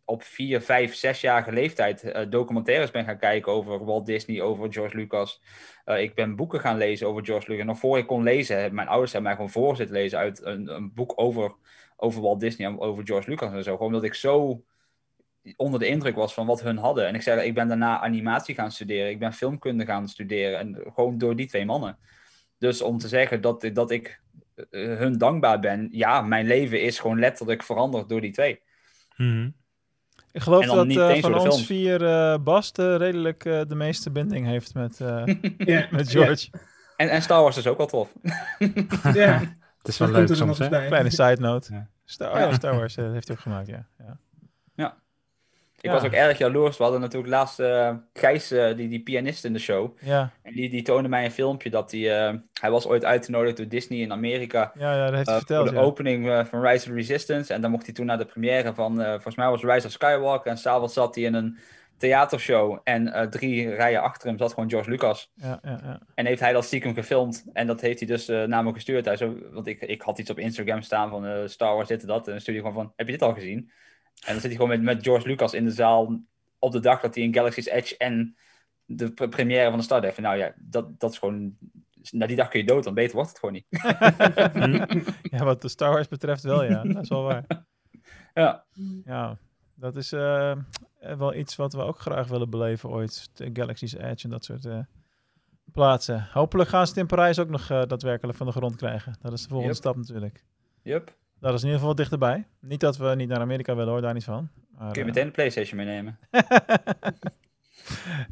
Speaker 9: op vier, vijf, zesjarige leeftijd uh, documentaires ben gaan kijken over Walt Disney, over George Lucas. ik ben boeken gaan lezen over George Lucas. Nog voor ik kon lezen, mijn ouders hebben mij gewoon voor zitten lezen uit een, een, boek over, over Walt Disney en over George Lucas en zo. Gewoon omdat ik zo onder de indruk was van wat hun hadden. En ik zei, ik ben daarna animatie gaan studeren, ik ben filmkunde gaan studeren. En gewoon door die twee mannen. Dus om te zeggen dat, dat ik eh, hun dankbaar ben. Ja, mijn leven is gewoon letterlijk veranderd door die twee.
Speaker 8: Hmm. Ik geloof dat uh, van ons film. vier uh, Bast redelijk uh, de meeste binding heeft met, yeah. met George.
Speaker 9: Yeah. En, en Star Wars is ook wel tof.
Speaker 10: ja. Het is wel leuk soms, hè?
Speaker 8: Kleine side note. Ja. Star, oh, Star Wars heeft hij ook gemaakt, ja. ja.
Speaker 9: Ik was ook erg jaloers. We hadden natuurlijk laatst uh, Gijs, uh, die, die pianist in de show.
Speaker 8: Ja.
Speaker 9: En die, die toonde mij een filmpje dat hij... Uh, hij was ooit uitgenodigd door Disney in Amerika.
Speaker 8: Ja, ja dat heeft hij verteld,
Speaker 9: Voor de opening van Rise of Resistance. En dan mocht hij toen naar de première van... volgens mij was Rise of Skywalker. En s'avonds zat hij in een theatershow. En drie rijen achter hem zat gewoon George Lucas.
Speaker 8: Ja, ja, ja.
Speaker 9: En heeft hij dat stiekem gefilmd. En dat heeft hij dus naar me gestuurd. Hij zo, want ik, ik had iets op Instagram staan van Star Wars dit en dat. En dan stuurde hij gewoon van, heb je dit al gezien? En dan zit hij gewoon met, met George Lucas in de zaal op de dag dat hij in Galaxy's Edge en de première van de start heeft. Nou ja, dat, dat is gewoon... Na die dag kun je dood, dan beter wordt het gewoon niet.
Speaker 8: ja, wat de Star Wars betreft wel, ja. Dat is wel waar.
Speaker 9: Ja.
Speaker 8: Ja, dat is uh, wel iets wat we ook graag willen beleven ooit. De Galaxy's Edge en dat soort uh, plaatsen. Hopelijk gaan ze het in Parijs ook nog uh, daadwerkelijk van de grond krijgen. Dat is de volgende
Speaker 9: yep.
Speaker 8: stap natuurlijk.
Speaker 9: Yep.
Speaker 8: Dat is in ieder geval wat dichterbij. Niet dat we niet naar Amerika willen hoor, daar niet van.
Speaker 9: Maar, Kun je meteen de PlayStation meenemen?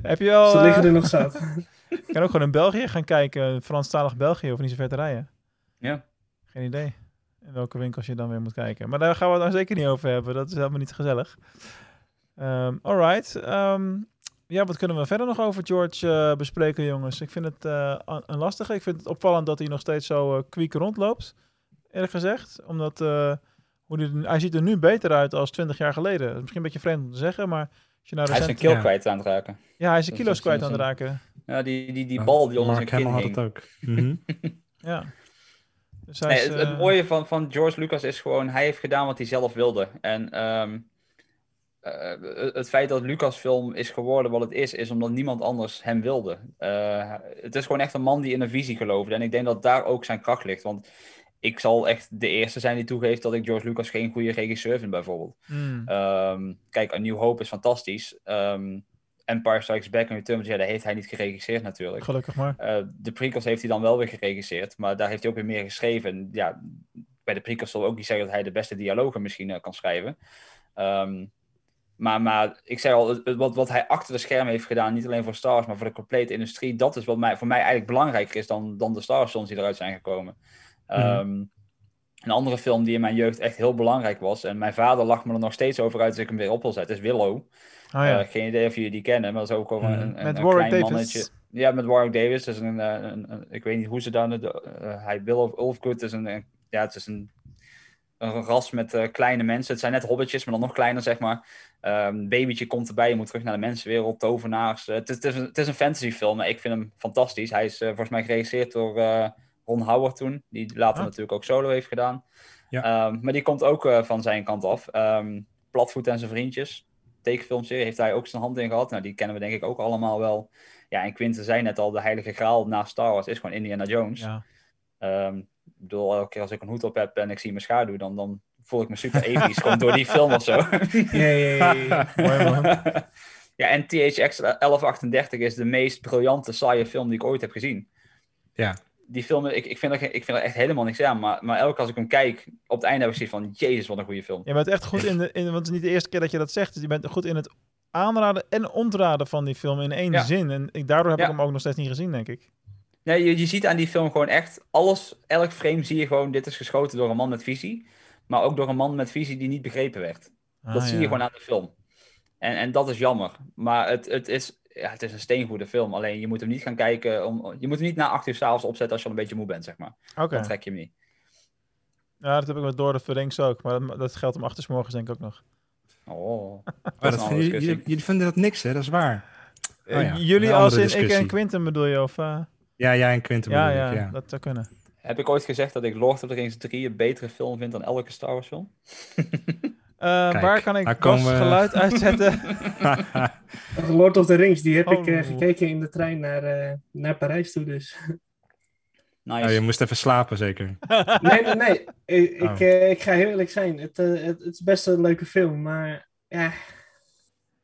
Speaker 8: Heb je al...
Speaker 7: Ze liggen er nog zat.
Speaker 8: Je kan ook gewoon in België gaan kijken. Franstalig België, of niet zo ver te rijden.
Speaker 9: Ja.
Speaker 8: Geen idee. In welke winkels je dan weer moet kijken. Maar daar gaan we het dan zeker niet over hebben. Dat is helemaal niet gezellig. Um, alright. Um, ja, wat kunnen we verder nog over George uh, bespreken, jongens? Ik vind het uh, een lastige. Ik vind het opvallend dat hij nog steeds zo uh, kwiek rondloopt eerlijk gezegd. Omdat uh, hoe die, hij ziet er nu beter uit als 20 jaar geleden. Dat is misschien een beetje vreemd om te zeggen, maar... Als je nou
Speaker 9: hij is een kilo ja. kwijt aan het raken.
Speaker 8: Ja, hij is een kilo's kwijt aan het raken.
Speaker 9: Ja, die, die, die bal die onder zijn kin
Speaker 10: had het ook. Mm -hmm.
Speaker 8: ja.
Speaker 9: Dus nee, is, het, het, mooie van, van George Lucas is gewoon, hij heeft gedaan wat hij zelf wilde. En um, uh, het feit dat Lucasfilm is geworden wat het is, is omdat niemand anders hem wilde. Uh, het is gewoon echt een man die in een visie geloofde. En ik denk dat daar ook zijn kracht ligt. Want ik zal echt de eerste zijn die toegeeft dat ik George Lucas geen goede regisseur vind, bijvoorbeeld.
Speaker 8: Mm.
Speaker 9: Um, kijk, A New Hope is fantastisch. Um, Empire Strikes Back en Return of ja, daar heeft hij niet geregisseerd natuurlijk.
Speaker 8: Gelukkig maar.
Speaker 9: Uh, de prequels heeft hij dan wel weer geregisseerd, maar daar heeft hij ook weer meer geschreven. En ja, bij de prequels zal ook niet zeggen dat hij de beste dialogen misschien uh, kan schrijven. Um, maar, maar ik zei al, wat, wat hij achter de schermen heeft gedaan, niet alleen voor Star Wars, maar voor de complete industrie, dat is wat mij, voor mij eigenlijk belangrijker is dan, dan de Star Wars die eruit zijn gekomen. Mm. Um, een andere film die in mijn jeugd echt heel belangrijk was. En mijn vader lacht me er nog steeds over uit als ik hem weer op wil zetten. Is Willow.
Speaker 8: Oh, ja.
Speaker 9: uh, geen idee of jullie die kennen, maar dat is ook over een, een,
Speaker 8: met
Speaker 9: een
Speaker 8: Warwick
Speaker 9: klein
Speaker 8: Davis.
Speaker 9: mannetje. Ja, met Warwick Davis. Is een, een, een, ik weet niet hoe ze dan... Uh, hij Will of Ulfgood is een... ja, het is een, een ras met uh, kleine mensen. Het zijn net hobbitjes, maar dan nog kleiner, zeg maar. Um, babytje komt erbij, je moet terug naar de mensenwereld, tovenaars. het, is, het, is een, het is een fantasyfilm, maar ik vind hem fantastisch. Hij is volgens mij geregisseerd door Ron Howard toen, die later
Speaker 8: Ah.
Speaker 9: natuurlijk ook solo heeft gedaan.
Speaker 10: Ja.
Speaker 9: Ehm, maar die komt ook eh, van zijn kant af. Ehm, Platvoet en zijn vriendjes, tekenfilmserie, heeft hij ook zijn hand in gehad. Nou, die kennen we denk ik ook allemaal wel. Ja, en Quinten zei net al, de heilige graal naast Star Wars is gewoon Indiana Jones.
Speaker 8: Ja.
Speaker 9: Ehm, ik bedoel, elke keer als ik een hoed op heb en ik zie mijn schaduw, dan, dan voel ik me super episch. Komt door die film of zo.
Speaker 7: Ja, ja, ja, ja.
Speaker 8: Mooi man.
Speaker 9: ja, en THX 1138 is de meest briljante, saaie film die ik ooit heb gezien.
Speaker 10: Ja.
Speaker 9: Die film, ik, ik, vind er, ik vind er echt helemaal niks aan. Maar, maar elke keer als ik hem kijk, op het einde heb ik zoiets van... Jezus, wat een goede film.
Speaker 8: Je bent echt goed in, de, in want het is niet de eerste keer dat je dat zegt. Dus je bent goed in het aanraden en ontraden van die film in één
Speaker 9: Ja.
Speaker 8: zin. En ik, daardoor heb
Speaker 9: Ja.
Speaker 8: ik hem ook nog steeds niet gezien, denk ik.
Speaker 9: Nee, je, je ziet aan die film gewoon echt alles, elk frame zie je gewoon, dit is geschoten door een man met visie. Maar ook door een man met visie die niet begrepen werd. dat
Speaker 8: Ah,
Speaker 9: zie je gewoon aan de film. En, en dat is jammer. Maar het, het, is, ja, het is een steengoede film. Alleen je moet hem niet gaan kijken. Om, je moet hem niet na acht uur s'avonds opzetten als je al een beetje moe bent, zeg maar.
Speaker 8: Oké.
Speaker 9: Dan trek je hem niet.
Speaker 8: Ja, dat heb ik met Door de Verrinks ook. Maar dat, dat geldt om achter 's morgens denk ik ook nog.
Speaker 9: Oh,
Speaker 10: Oh,
Speaker 9: dat
Speaker 10: jullie, vinden dat niks, hè? Dat is waar.
Speaker 8: Eh,
Speaker 10: Oh ja,
Speaker 8: Jullie als in ik en. Quinten bedoel je? Of, eh?
Speaker 10: Ja, jij en Quinten
Speaker 8: ja,
Speaker 10: bedoel
Speaker 8: ja,
Speaker 10: ik, ja.
Speaker 8: dat zou kunnen.
Speaker 9: Heb ik ooit gezegd dat ik Lord of the Rings 3 een betere film vind dan elke Star Wars film?
Speaker 8: Eh,
Speaker 10: Kijk,
Speaker 8: waar kan ik Bas
Speaker 10: we-
Speaker 8: geluid uitzetten?
Speaker 7: Lord of the Rings, die heb ik eh,
Speaker 8: Oh.
Speaker 7: gekeken in de trein naar, eh, naar Parijs toe dus.
Speaker 9: Nice.
Speaker 10: Oh, je moest even slapen, zeker.
Speaker 7: Nee, nee, nee. Ik, ik,
Speaker 10: Oh.
Speaker 7: ik ga heel eerlijk zijn. Het, het, het is best een leuke film, maar ja,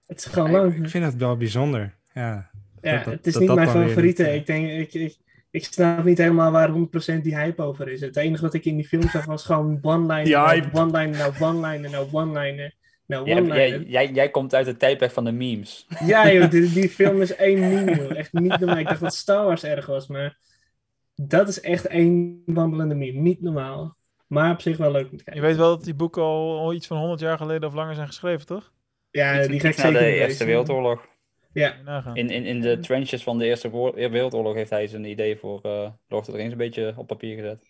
Speaker 7: het is gewoon
Speaker 10: Ik,
Speaker 7: lang.
Speaker 10: ik vind het wel bijzonder. Ja,
Speaker 7: ja,
Speaker 10: dat-
Speaker 7: het is
Speaker 10: dat
Speaker 7: niet
Speaker 10: dat
Speaker 7: mijn favoriete. Ik denk, ik, ik, ik snap niet helemaal waar 100% die hype over is. Het enige wat ik in die film zag was gewoon one-liner, nou one-liner, nou one-liner, nou one-liner, nou
Speaker 9: Jij, jij, jij, jij komt uit het tijdperk van de memes.
Speaker 7: Ja joh, die, die film is één meme joh. Echt niet normaal. Ik dacht dat Star Wars erg was, maar dat is echt één wandelende meme. Niet normaal. Maar op zich wel leuk om te
Speaker 8: Je
Speaker 7: kijken.
Speaker 8: weet wel dat die boeken al, al iets van 100 jaar geleden of langer zijn geschreven, toch?
Speaker 7: Ja,
Speaker 9: Iets-
Speaker 7: die ga ik zeker
Speaker 9: de Eerste. Wereldoorlog.
Speaker 7: Ja.
Speaker 9: In, in, in de trenches van de Eerste Wereldoorlog heeft hij zijn idee voor eh Lord of the Rings een beetje op papier gezet.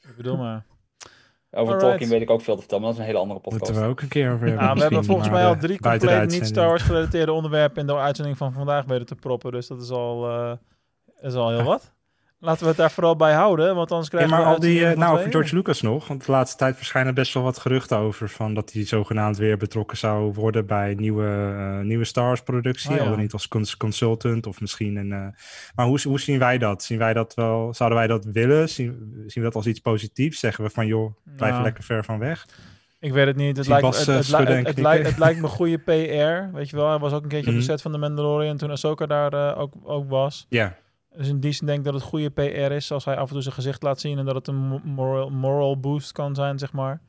Speaker 8: Ik bedoel maar.
Speaker 9: Over
Speaker 8: Alright.
Speaker 9: Tolkien weet ik ook veel te vertellen, maar dat is een hele andere podcast.
Speaker 10: moeten we ook een keer over hebben.
Speaker 8: Nou, we hebben volgens mij al drie compleet niet
Speaker 10: uitzending.
Speaker 8: Star Wars gerelateerde onderwerpen in de uitzending van vandaag weten te proppen. Dus dat is al, eh, dat is al heel wat. Laten we het daar vooral bij houden, want anders
Speaker 10: Ja,
Speaker 8: krijgen
Speaker 10: maar
Speaker 8: we
Speaker 10: al die, eh,
Speaker 8: van
Speaker 10: nou, over George Lucas nog. Want de laatste tijd verschijnen best wel wat geruchten over. Van dat hij zogenaamd weer betrokken zou worden bij nieuwe, eh, nieuwe Star Wars productie.
Speaker 8: Oh, ja.
Speaker 10: Al dan niet als cons- consultant of misschien een. eh, Maar hoe, hoe zien wij dat? Zien wij dat wel? Zouden wij dat willen? Zien, zien we dat als iets positiefs? Zeggen we van joh, blijf
Speaker 8: Nou.
Speaker 10: er lekker ver van weg?
Speaker 8: Ik weet het niet. Het lijkt,
Speaker 10: Bas,
Speaker 8: het,
Speaker 10: eh,
Speaker 8: lijkt- het, lijkt, het lijkt me goede PR. Weet je wel, hij was ook een keertje op
Speaker 10: Mhm.
Speaker 8: de set van de Mandalorian toen Ahsoka daar eh, ook, ook was.
Speaker 10: Ja.
Speaker 8: Dus in die zin denk ik dat het goede PR is als hij af en toe zijn gezicht laat zien en dat het een mo- moral, moral boost kan zijn, zeg maar.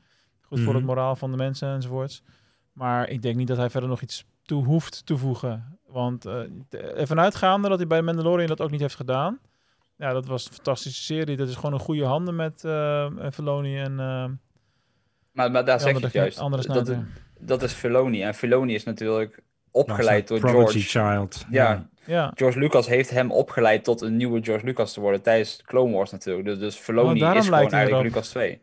Speaker 8: Goed voor
Speaker 10: Mhm.
Speaker 8: het moraal van de mensen enzovoorts. Maar ik denk niet dat hij verder nog iets toe hoeft te voegen. Want eh, t- ervan uitgaande dat hij bij Mandalorian dat ook niet heeft gedaan. Ja, dat was een fantastische serie. Dat is gewoon een goede handen met eh Filoni en... eh,
Speaker 9: Maar, maar daar zeg je juist.
Speaker 8: andere
Speaker 9: dat, dat is Filoni. En Filoni is natuurlijk opgeleid door
Speaker 10: Nou, Prodigy
Speaker 9: George.
Speaker 10: Child.
Speaker 9: Ja,
Speaker 8: Ja.
Speaker 9: George Lucas heeft hem opgeleid tot een nieuwe George Lucas te worden tijdens Clone Wars natuurlijk. Dus, dus Filoni
Speaker 8: Oh,
Speaker 9: is gewoon eigenlijk. Lucas 2.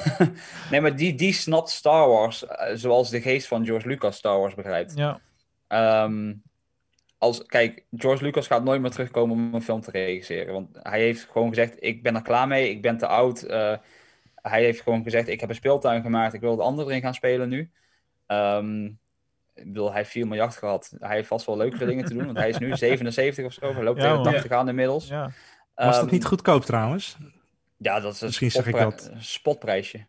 Speaker 9: nee, maar die, die snapt Star Wars eh, zoals de geest van George Lucas Star Wars begrijpt.
Speaker 8: Ja.
Speaker 9: Ehm, als, kijk, George Lucas gaat nooit meer terugkomen om een film te regisseren. Want hij heeft gewoon gezegd, ik ben er klaar mee, ik ben te oud. Eh, hij heeft gewoon gezegd, ik heb een speeltuin gemaakt, ik wil de andere erin gaan spelen nu. Ehm, ik bedoel, hij heeft 4 miljard gehad. Hij heeft vast wel leukere dingen te doen, want hij is nu 77 of zo. Hij loopt
Speaker 8: Ja,
Speaker 9: tegen de
Speaker 8: man.
Speaker 9: 80 aan inmiddels.
Speaker 8: Ja.
Speaker 10: Was dat
Speaker 9: Ehm,
Speaker 10: niet goedkoop trouwens?
Speaker 9: Ja, dat is een
Speaker 10: Misschien zeg ik dat.
Speaker 9: een spotprijsje.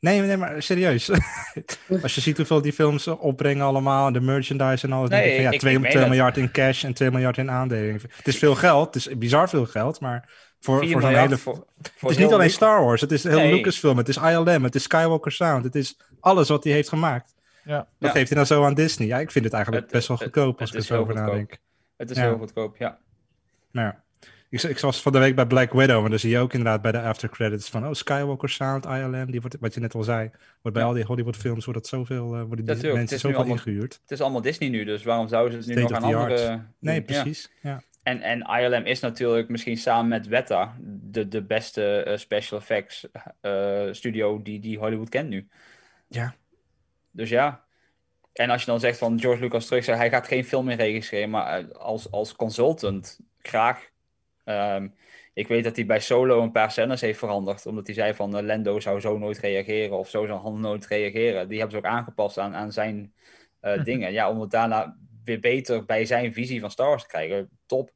Speaker 10: Nee, nee, maar serieus. Als je ziet hoeveel die films opbrengen allemaal, de merchandise en alles.
Speaker 9: Nee,
Speaker 10: van, ja,
Speaker 9: ik-
Speaker 10: 2,
Speaker 9: ik meen
Speaker 10: 2
Speaker 9: het.
Speaker 10: miljard in cash en 2 miljard in aandelen. Het is veel geld, het is bizar veel geld, maar voor,
Speaker 9: 4
Speaker 10: voor zo'n hele...
Speaker 9: voor-
Speaker 10: het is niet alleen Star Wars, het is heel
Speaker 9: Nee.
Speaker 10: Lucasfilm, het is ILM, het is Skywalker Sound, het is alles wat hij heeft gemaakt.
Speaker 8: Ja.
Speaker 10: Dat
Speaker 9: Ja.
Speaker 10: geeft hij nou zo aan Disney. Ja, ik vind het eigenlijk
Speaker 9: Het-
Speaker 10: best wel
Speaker 9: het-
Speaker 10: goedkoop als
Speaker 9: het
Speaker 10: ik er zo over nadenk.
Speaker 9: Het is
Speaker 10: Ja.
Speaker 9: heel goedkoop, ja.
Speaker 10: Nou ja. Ik, ik was van de week bij Black Widow, en dan zie je ook inderdaad bij de after credits van, oh, Skywalker Sound, ILM, die wordt, wat je net al zei, wordt bij
Speaker 9: Ja.
Speaker 10: al die Hollywood films wordt het zoveel, eh, worden die mensen zoveel
Speaker 9: allemaal-
Speaker 10: ingehuurd.
Speaker 9: Het is allemaal Disney nu, dus waarom zouden ze het nu
Speaker 10: State
Speaker 9: nog aan andere...
Speaker 10: art. Nee,
Speaker 9: doen?
Speaker 10: Precies. Ja.
Speaker 9: En, en ILM is natuurlijk misschien samen met Weta de, de beste eh, special effects eh, studio die, die Hollywood kent nu.
Speaker 10: Ja.
Speaker 9: Dus ja. En als je dan zegt van George Lucas terug, hij gaat geen film meer regisseren, maar eh, als, als consultant graag. Ehm, Ik weet dat hij bij Solo een paar scènes heeft veranderd. Omdat hij zei van uh, Lando zou zo nooit reageren of zo zou Han nooit reageren. Die hebben ze ook aangepast aan, aan zijn uh, dingen. Ja, om het daarna weer beter bij zijn visie van Star Wars te krijgen. Top.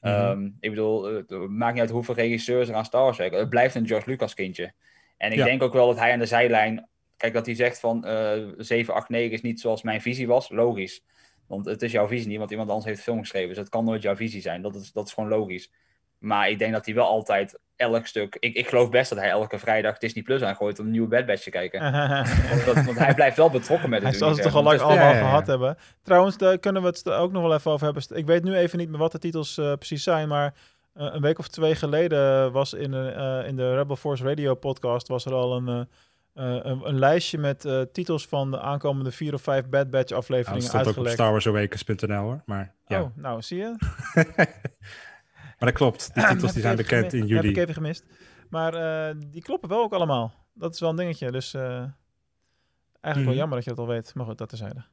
Speaker 9: Mm -hmm. um, ik bedoel, het maakt niet uit hoeveel regisseurs er aan Star Wars werken. Het blijft een George Lucas kindje. En ik ja. denk ook wel dat hij aan de zijlijn... Kijk, dat hij zegt van uh, 7, 8, 9 is niet zoals mijn visie was. Logisch. Want het is jouw visie niet, want iemand anders heeft film geschreven. Dus het kan nooit jouw visie zijn. Dat is, dat is gewoon logisch. Maar ik denk dat hij wel altijd elk stuk... Ik, ik geloof best dat hij elke vrijdag Disney Plus aangooit om een nieuwe Bad Batch te kijken. want, dat, want, hij blijft wel betrokken met het
Speaker 8: Hij zal het toch al lang allemaal ja, ja, ja. gehad hebben. Trouwens, daar kunnen we het ook nog wel even over hebben. Ik weet nu even niet meer wat de titels uh, precies zijn, maar... Uh, een week of twee geleden was in, uh, in de Rebel Force Radio podcast... was er al een... Uh, een, een, lijstje met uh, titels van de aankomende vier of vijf Bad Batch afleveringen
Speaker 10: nou, dat
Speaker 8: uitgelekt.
Speaker 10: ook op StarWarsAwakens.nl hoor, maar ja.
Speaker 8: Oh, nou, zie je?
Speaker 10: maar dat klopt, die titels die zijn bekend in juli.
Speaker 8: heb ik even gemist. Maar uh, die kloppen wel ook allemaal. Dat is wel een dingetje, dus eigenlijk mm. wel jammer dat je dat al weet. Maar goed, dat terzijde.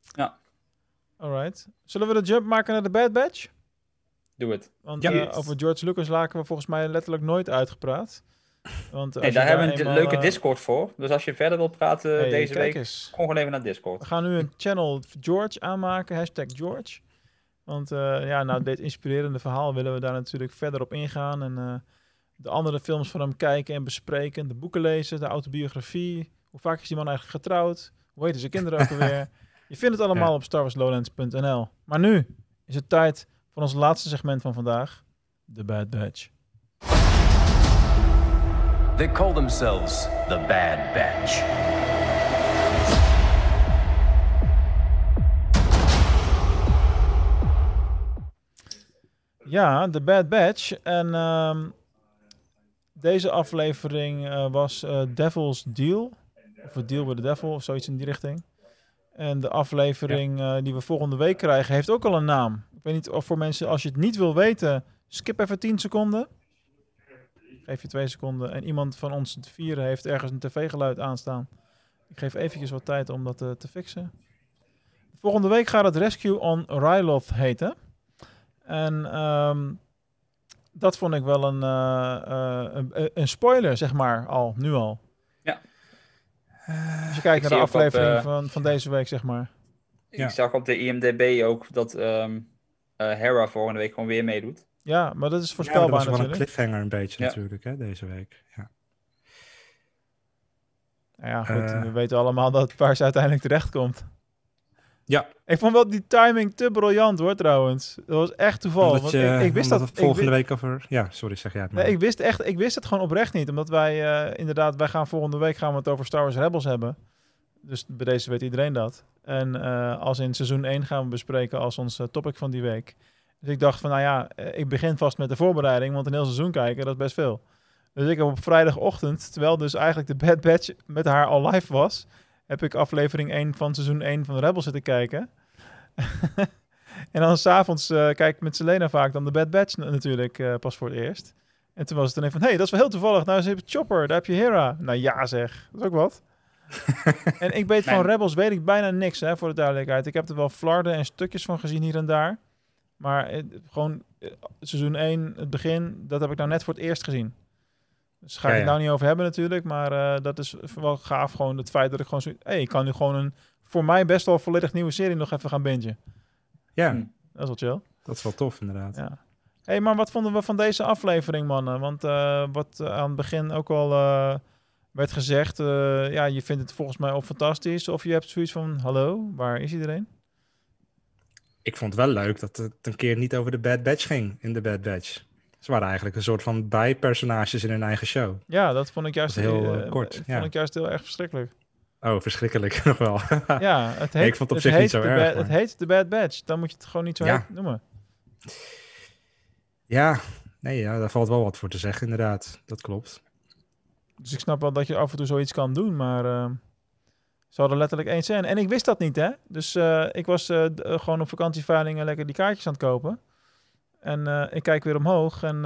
Speaker 9: Ja.
Speaker 8: Alright. Zullen we de jump maken naar de Bad Batch?
Speaker 9: Doe het.
Speaker 8: Want ja. over George Lucas laken we volgens mij letterlijk nooit uitgepraat. Want
Speaker 9: nee, daar hebben we een leuke Discord voor. Dus als je verder wilt praten hey, deze week,
Speaker 8: eens.
Speaker 9: kom gewoon even naar Discord.
Speaker 8: We gaan nu een channel George aanmaken, hashtag George. Want uh, ja, nou, dit inspirerende verhaal willen we daar natuurlijk verder op ingaan. En uh, de andere films van hem kijken en bespreken. De boeken lezen, de autobiografie. Hoe vaak is die man eigenlijk getrouwd? Hoe heten zijn kinderen ook alweer? Je vindt het allemaal ja. op starwarslowlands.nl. Maar nu is het tijd voor ons laatste segment van vandaag. The Bad Batch.
Speaker 11: They call themselves the Bad Batch.
Speaker 8: Ja, de Bad Batch. En um, deze aflevering uh, was uh, Devil's Deal. Of A Deal with the Devil, of zoiets in die richting. En de aflevering ja. uh, die we volgende week krijgen, heeft ook al een naam. Ik weet niet of voor mensen, als je het niet wil weten, skip even 10 seconden. Geef je twee seconden. En iemand van ons vieren heeft ergens een tv-geluid aanstaan. Ik geef eventjes wat tijd om dat uh, te fixen. Volgende week gaat het Rescue on Ryloth heten. En um, dat vond ik wel een, uh, uh, een, een, spoiler, zeg maar, al, nu al.
Speaker 9: Ja.
Speaker 8: Als je kijkt naar de aflevering op, van, van deze week, zeg maar.
Speaker 9: Ik ja. zag op de IMDB ook dat um, Hera volgende week gewoon weer meedoet.
Speaker 8: Ja, maar dat is voorspelbaar ja, dat
Speaker 10: was
Speaker 8: wel
Speaker 10: een cliffhanger een beetje ja. natuurlijk, hè, deze week. Ja,
Speaker 8: ja goed. Uh, we weten allemaal dat waar ze uiteindelijk terecht komt.
Speaker 10: Ja.
Speaker 8: Ik vond wel die timing te briljant hoor, trouwens. Dat was echt toeval.
Speaker 10: Omdat je,
Speaker 8: want ik, ik wist dat...
Speaker 10: Het volgende week over... Ja, sorry, zeg jij het maar.
Speaker 8: Nee, ik wist, echt, ik wist het gewoon oprecht niet. Omdat wij uh, inderdaad... Wij gaan volgende week gaan we het over Star Wars Rebels hebben. Dus bij deze weet iedereen dat. En uh, als in seizoen 1 gaan we bespreken als ons uh, topic van die week. Dus ik dacht van, nou ja, ik begin vast met de voorbereiding, want een heel seizoen kijken, dat is best veel. Dus ik heb op vrijdagochtend, terwijl dus eigenlijk de Bad Batch met haar al live was, heb ik aflevering 1 van seizoen 1 van Rebels zitten kijken. en dan s'avonds uh, kijk ik met Selena vaak dan de Bad Batch natuurlijk uh, pas voor het eerst. En toen was het dan even van, hé, hey, dat is wel heel toevallig. Nou, ze hebben Chopper, daar heb je Hera. Nou ja zeg, dat is ook wat. en ik weet van Rebels weet ik bijna niks, hè, voor de duidelijkheid. Ik heb er wel flarden en stukjes van gezien hier en daar. Maar het, gewoon seizoen 1, het begin, dat heb ik nou net voor het eerst gezien. Dus ga ik ja, het nou niet over hebben natuurlijk. Maar uh, dat is wel gaaf gewoon het feit dat ik gewoon zo... Hé, hey, ik kan nu gewoon een voor mij best wel volledig nieuwe serie nog even gaan bingen.
Speaker 10: Ja.
Speaker 8: Hm, dat is wel chill.
Speaker 10: Dat is wel tof inderdaad.
Speaker 8: Ja. hey, maar wat vonden we van deze aflevering, mannen? Want uh, wat uh, aan het begin ook al uh, werd gezegd... ja, je vindt het volgens mij ook fantastisch. Of je hebt zoiets van, hallo, waar is iedereen?
Speaker 10: Ik vond het wel leuk dat het een keer niet over de Bad Batch ging in de Bad Batch. Ze waren eigenlijk een soort van bijpersonages in hun eigen show.
Speaker 8: Ja, dat vond ik juist
Speaker 10: heel uh, kort.
Speaker 8: Vond
Speaker 10: ja.
Speaker 8: ik juist heel erg verschrikkelijk.
Speaker 10: Oh, verschrikkelijk nog wel.
Speaker 8: ja, het heet,
Speaker 10: nee, ik vond het op zich niet zo erg.
Speaker 8: Bad, het heet de Bad Batch. Dan moet je het gewoon niet zo
Speaker 10: ja.
Speaker 8: noemen.
Speaker 10: Ja, nee, ja, daar valt wel wat voor te zeggen inderdaad. Dat klopt.
Speaker 8: Dus ik snap wel dat je af en toe zoiets kan doen, maar... Uh... Ze hadden letterlijk één scène. En ik wist dat niet, hè. Dus uh, ik was uh, gewoon op vakantieveilingen lekker die kaartjes aan het kopen. En uh, ik kijk weer omhoog. En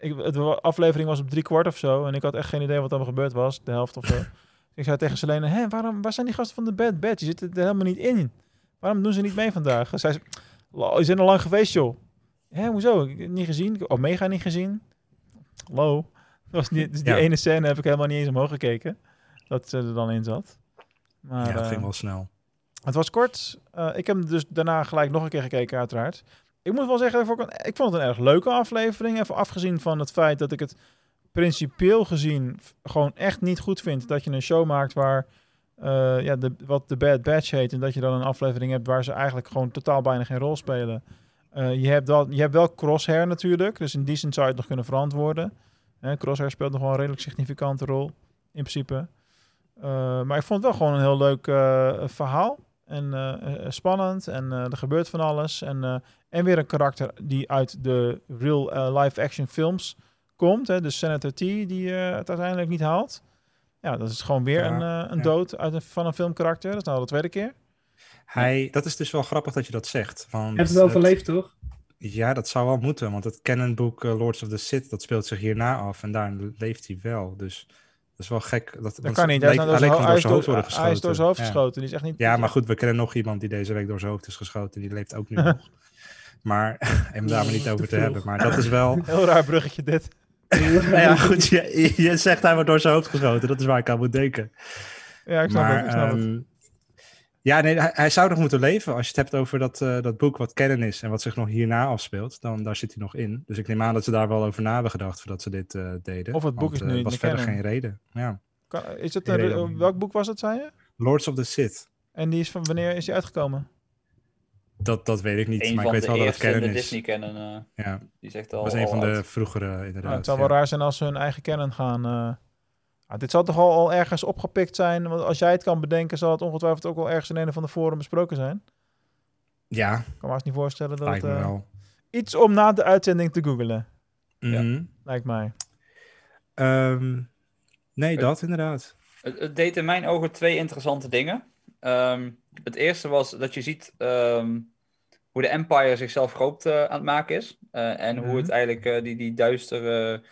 Speaker 8: ik, de aflevering was op drie kwart of zo. En ik had echt geen idee wat er gezgebeurd was. De helft of zo. ik zei tegen Selene, hé, waarom, waar zijn die gasten van de Bad Batch? Die zitten er helemaal niet in. Waarom doen ze niet mee vandaag? Zij zei, je zijn al lang geweest, joh. Hé, hoezo? Ik heb Niet gezien? Omega niet gezien? Hallo? Dat was die, dus die
Speaker 10: Ja.
Speaker 8: ene scène heb ik helemaal niet eens omhoog gekeken. Dat ze er dan in zat. Maar,
Speaker 10: ja, dat
Speaker 8: eh,
Speaker 10: ging wel snel.
Speaker 8: Het was kort. Eh, ik heb dus daarna gelijk nog een keer gekeken, uiteraard. Ik moet wel zeggen, ik vond het- ik vond het een erg leuke aflevering. Even afgezien van het feit dat ik het principieel gezien gewoon echt niet goed vind dat je een show maakt waar eh, ja, de, wat de Bad Batch heet. En dat je dan een aflevering hebt waar ze eigenlijk gewoon totaal bijna geen rol spelen. Je, hebt dat, je hebt wel Crosshair natuurlijk, dus in die zin zou je het nog kunnen verantwoorden. Crosshair speelt nog wel een redelijk significante rol, in principe. Eh, maar ik vond het wel gewoon een heel leuk eh, verhaal. En eh, spannend. En eh, er gebeurt van alles. En, eh, en weer een karakter die uit de real live-action films komt. Hè? Dus Senator T, die eh, het uiteindelijk niet haalt. Ja, dat is gewoon weer
Speaker 10: Ja,
Speaker 8: een, een
Speaker 10: ja.
Speaker 8: dood uit een, van een filmkarakter. Dat is nou de tweede keer.
Speaker 10: Hij, dat is dus wel grappig dat je dat zegt. Want
Speaker 7: heeft het wel overleefd, toch?
Speaker 10: Ja, dat zou wel moeten, want het canonboek Lords of the Sith, dat speelt zich hierna af en daar leeft hij wel. Dus dat is wel gek. Dat,
Speaker 8: Dat kan niet. Hij door
Speaker 10: hij
Speaker 8: zijn, hij is
Speaker 10: door hoofd worden
Speaker 8: hij is door zijn hoofd
Speaker 10: Ja.
Speaker 8: geschoten. Die is echt niet...
Speaker 10: Ja, maar goed, we kennen nog iemand die deze week door zijn hoofd is geschoten. Die leeft ook nu nog. Maar, om daar maar niet over te hebben. Maar dat is wel...
Speaker 8: Heel raar bruggetje dit.
Speaker 10: Nou ja, goed, je, je zegt hij wordt door zijn hoofd geschoten. Dat is waar ik aan moet denken.
Speaker 8: Ja, ik snap
Speaker 10: maar,
Speaker 8: het. Ik snap het.
Speaker 10: Ja, nee, hij, hij zou nog moeten leven. Als je het hebt over dat, eh, dat boek wat canon is en wat zich nog hierna afspeelt, dan daar zit hij nog in. Dus ik neem aan dat ze daar wel over na hebben gedacht voordat ze dit eh, deden.
Speaker 8: Of het boek
Speaker 10: Want,
Speaker 8: is
Speaker 10: eh,
Speaker 8: nu in
Speaker 10: was
Speaker 8: de
Speaker 10: verder
Speaker 8: canon.
Speaker 10: geen reden. Ja.
Speaker 8: Kan- is het een, welk boek was dat, zei je?
Speaker 10: Lords of the Sith.
Speaker 8: En die is van wanneer is die uitgekomen?
Speaker 10: Dat, dat weet ik niet,
Speaker 9: Een
Speaker 10: maar ik weet wel dat het canon is.
Speaker 9: Disney canon. eh,
Speaker 10: Ja.
Speaker 9: Die zegt al.
Speaker 10: Dat was een
Speaker 9: al
Speaker 10: van de vroegere, inderdaad.
Speaker 8: Nou, het zou
Speaker 10: ja.
Speaker 8: wel raar zijn als ze hun eigen canon gaan. Ah, dit zal toch al, al ergens opgepikt zijn? Want als jij het kan bedenken, zal het ongetwijfeld ook wel ergens in een van de forum besproken zijn.
Speaker 10: Ja,
Speaker 8: Ik kan me haast niet voorstellen dat
Speaker 10: lijkt
Speaker 8: het,
Speaker 10: me
Speaker 8: eh,
Speaker 10: wel.
Speaker 8: iets om na de uitzending te googelen,
Speaker 10: Mhm.
Speaker 8: lijkt mij.
Speaker 10: Ehm, nee, dat inderdaad.
Speaker 9: Het, het deed in mijn ogen twee interessante dingen. Ehm, het eerste was dat je ziet ehm, hoe de Empire zichzelf groot eh, aan het maken is. Eh, en hoe het eigenlijk die, die duistere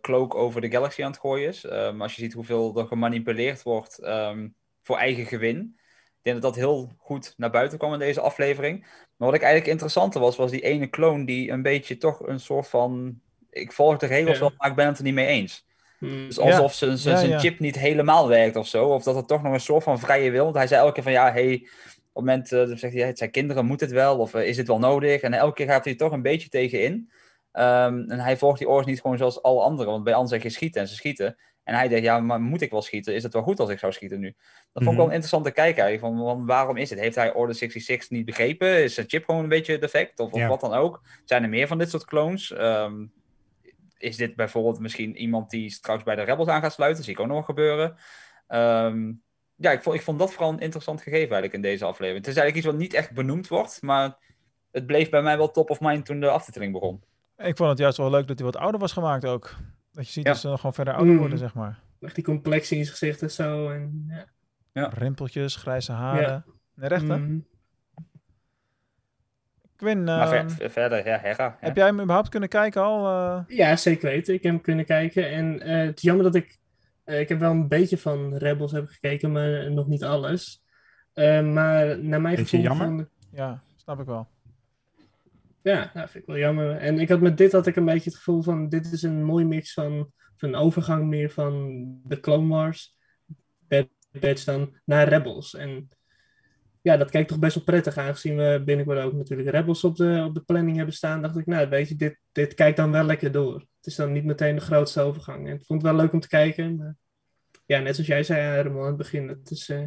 Speaker 9: cloak over de galaxy aan het gooien is. Ehm, als je ziet hoeveel er gemanipuleerd wordt ehm, voor eigen gewin. Ik denk dat dat heel goed naar buiten kwam in deze aflevering. Maar wat ik eigenlijk interessanter was, was die ene clone die een beetje toch een soort van... Ik volg de regels wel, maar ik ben het er niet mee eens.
Speaker 7: Hmm.
Speaker 9: Dus alsof zijn, zijn,
Speaker 8: Ja,
Speaker 9: zijn
Speaker 8: ja.
Speaker 9: chip niet helemaal werkt of zo. Of dat er toch nog een soort van vrije wil. Want hij zei elke keer van ja, hey, op het moment eh, dan zegt hij, het zijn kinderen, moet het wel? Of eh, is het wel nodig? En elke keer gaat hij er toch een beetje tegenin. Ehm en hij volgt die orders niet gewoon zoals alle anderen. Want bij anderen zeg je schieten en ze schieten. En hij denkt, ja, maar moet ik wel schieten? Is het wel goed als ik zou schieten nu? Dat vond ik wel
Speaker 10: Mhm.
Speaker 9: een interessante kijk eigenlijk. Van, van waarom is het? Heeft hij Order 66 niet begrepen? Is zijn chip gewoon een beetje defect? Of, of
Speaker 10: Ja.
Speaker 9: wat dan ook? Zijn er meer van dit soort clones? Ehm, is dit bijvoorbeeld misschien iemand die straks bij de Rebels aan gaat sluiten? Zie ik ook nog wel gebeuren. Ehm, ja, ik vond, ik vond dat vooral een interessant gegeven eigenlijk in deze aflevering. Het is eigenlijk iets wat niet echt benoemd wordt, maar het bleef bij mij wel top of mind toen de aftiteling begon.
Speaker 8: Ik vond het juist wel leuk dat hij wat ouder was gemaakt ook. Dat je ziet
Speaker 9: Ja.
Speaker 8: dat ze nog gewoon verder ouder
Speaker 7: Mm.
Speaker 8: worden, zeg maar.
Speaker 7: Echt die complexie in zijn gezicht en zo. En, ja.
Speaker 9: Ja.
Speaker 8: Rimpeltjes, grijze haren.
Speaker 7: Ja.
Speaker 8: Nee, recht hè?
Speaker 7: Mhm.
Speaker 8: Quinn,
Speaker 9: maar
Speaker 8: ehm,
Speaker 9: ver- ver- verder, ja, Hera.
Speaker 8: heb jij hem überhaupt kunnen kijken al? eh?
Speaker 7: Ja, zeker weten. Ik heb hem kunnen kijken. En eh, het is jammer dat ik... eh, ik heb wel een beetje van Rebels heb gekeken, maar nog niet alles. Eh, maar naar mijn
Speaker 10: Vind je
Speaker 7: gevoel...
Speaker 10: jammer?
Speaker 7: ik-
Speaker 8: Ja, snap ik wel.
Speaker 7: Ja, nou, vind ik wel jammer. En ik had met dit had ik een beetje het gevoel van... Dit is een mooi mix van... van een overgang meer van de Clone Wars... Bad dan naar Rebels. En ja, dat kijkt toch best wel prettig. Aangezien we binnenkort ook natuurlijk Rebels op de, op de planning hebben staan... dacht ik, nou weet je, dit, dit kijkt dan wel lekker door. Het is dan niet meteen de grootste overgang. En ik vond het wel leuk om te kijken. Maar ja, net zoals jij zei, Ramon, aan het begin. Het is... eh,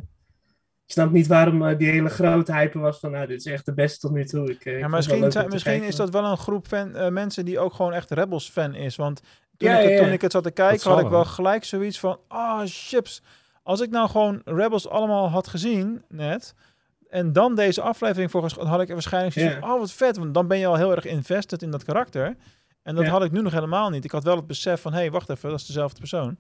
Speaker 7: ik snap niet waarom eh, die hele grote hype was van, nou, dit is echt de beste tot nu toe. Ik, eh,
Speaker 8: Ja, maar misschien, zijn, misschien is dat wel een groep fan, eh, mensen die ook gewoon echt Rebels fan is. Want toen,
Speaker 7: Ja,
Speaker 8: ik, het,
Speaker 7: ja, ja.
Speaker 8: toen ik het zat te kijken, had ik wel gelijk zoiets van... Ah, chips. Als ik nou gewoon Rebels allemaal had gezien net... En dan deze aflevering volgens had ik waarschijnlijk zoiets van... Oh, wat vet. Want dan ben je al heel erg invested in dat karakter. En dat
Speaker 7: Ja.
Speaker 8: had ik nu nog helemaal niet. Ik had wel het besef van... Hé, hey, wacht even. Dat is dezelfde persoon.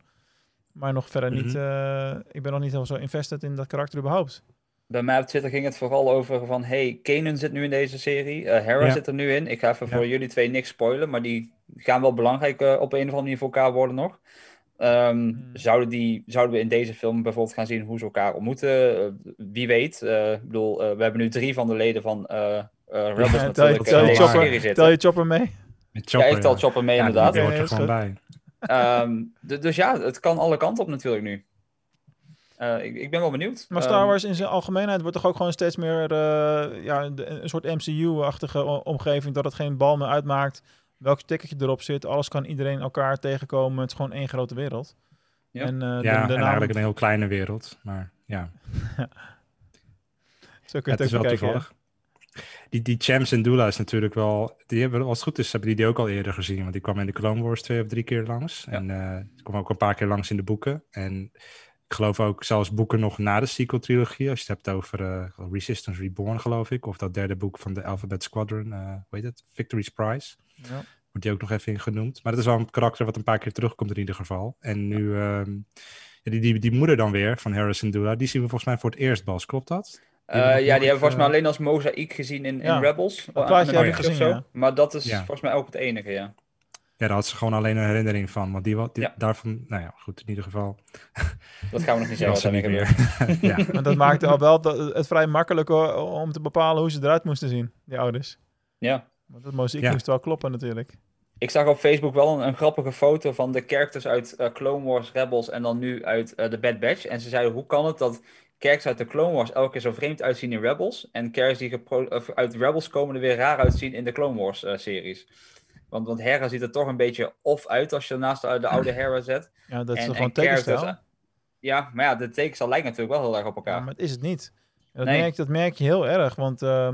Speaker 8: Maar nog verder niet...
Speaker 10: Mhm.
Speaker 8: eh, ik ben nog niet helemaal zo invested in dat karakter überhaupt.
Speaker 9: Bij mij op Twitter ging het vooral over van, hey, Kanan zit nu in deze serie, eh Hera
Speaker 10: Ja.
Speaker 9: zit er nu in. Ik ga even
Speaker 10: Ja.
Speaker 9: voor jullie twee niks spoilen, maar die gaan wel belangrijk eh, op een of andere manier voor elkaar worden nog. Ehm,
Speaker 8: Hmm.
Speaker 9: zouden, die, zouden we in deze film bijvoorbeeld gaan zien hoe ze elkaar ontmoeten? Wie weet. Eh, ik bedoel, we hebben nu drie van de leden van eh, eh, Rebels
Speaker 8: Ja, tel, je,
Speaker 9: natuurlijk
Speaker 8: tel, je
Speaker 9: in deze
Speaker 8: chopper,
Speaker 9: serie zitten.
Speaker 8: tel je chopper mee?
Speaker 10: Met
Speaker 9: ja, ik tel Chopper mee
Speaker 10: Ja,
Speaker 9: inderdaad.
Speaker 10: Die hoort
Speaker 8: Oké,
Speaker 10: er gewoon bij.
Speaker 9: Ehm, d- dus ja, het kan alle kanten op natuurlijk nu. Eh, ik, ik ben wel benieuwd.
Speaker 8: Maar
Speaker 9: Ehm,
Speaker 8: Star Wars in zijn algemeenheid wordt toch ook gewoon steeds meer eh, ja, een soort MCU-achtige omgeving. Dat het geen bal meer uitmaakt welk stickertje erop zit. Alles kan iedereen elkaar tegenkomen. Het is gewoon één grote wereld.
Speaker 9: Ja.
Speaker 8: En, eh,
Speaker 10: Ja,
Speaker 8: de,
Speaker 10: en
Speaker 8: naam-
Speaker 10: eigenlijk een heel kleine wereld. Maar ja,
Speaker 8: Zo kun je
Speaker 10: het is
Speaker 8: ook
Speaker 10: wel
Speaker 8: bekijken,
Speaker 10: toevallig. Die, die Champs en Dula is natuurlijk wel... Die hebben, als het goed is, hebben die die ook al eerder gezien. Want die kwam in de Clone Wars twee of drie keer langs. En die kwam ook een paar keer langs in de boeken. En ik geloof ook zelfs boeken nog na de sequel-trilogie. Als je het hebt over eh, Resistance Reborn, geloof ik. Of dat derde boek van de Alphabet Squadron. eh hoe heet het? Victory's Prize.
Speaker 8: Ja.
Speaker 10: Wordt die ook nog even in genoemd. Maar dat is wel een karakter wat een paar keer terugkomt in ieder geval. En nu... ehm, ja, die, die, die moeder dan weer, van Harrison Dula, die zien we volgens mij voor het eerst, Bas. Klopt dat?
Speaker 9: Eh,
Speaker 10: we
Speaker 9: ja, die hebben
Speaker 10: nooit,
Speaker 9: volgens mij
Speaker 10: eh,
Speaker 9: alleen als mozaïek gezien in, in
Speaker 8: Ja,
Speaker 9: Rebels.
Speaker 8: dat plaatje
Speaker 9: Een
Speaker 10: heb ik
Speaker 9: filmpje
Speaker 8: gezien,
Speaker 9: of zo.
Speaker 8: ja.
Speaker 9: Maar dat is
Speaker 10: Ja.
Speaker 9: volgens mij ook het enige, ja.
Speaker 10: Ja, daar had ze gewoon alleen een herinnering van. Want die, wat, die
Speaker 9: Ja.
Speaker 10: daarvan, nou ja, goed, in ieder geval.
Speaker 9: Dat gaan we nog niet zeggen.
Speaker 10: niet
Speaker 9: gebeurt.
Speaker 10: meer. ja.
Speaker 8: Maar dat maakte al wel dat- het vrij makkelijk om te bepalen hoe ze eruit moesten zien, die ouders.
Speaker 9: Ja.
Speaker 8: Want dat mozaïek
Speaker 10: Ja.
Speaker 8: moest wel kloppen natuurlijk.
Speaker 9: Ik zag op Facebook wel een, een grappige foto van de characters uit eh, Clone Wars, Rebels en dan nu uit de Bad Batch. En ze zeiden, hoe kan het dat characters uit de Clone Wars elke keer zo vreemd uitzien in Rebels. En characters die uit Rebels komen er weer raar uitzien in de Clone Wars eh, series. Want, want Hera ziet er toch een beetje off uit als je er naast de, de oude Hera zet.
Speaker 8: Ja, dat is
Speaker 9: En-
Speaker 8: gewoon tekenstijl?
Speaker 9: Ja, maar ja, de tekenstijl lijkt natuurlijk wel heel erg op elkaar.
Speaker 8: Ja, maar het is het niet. Dat,
Speaker 9: Nee.
Speaker 8: merk, dat merk je heel erg, want eh,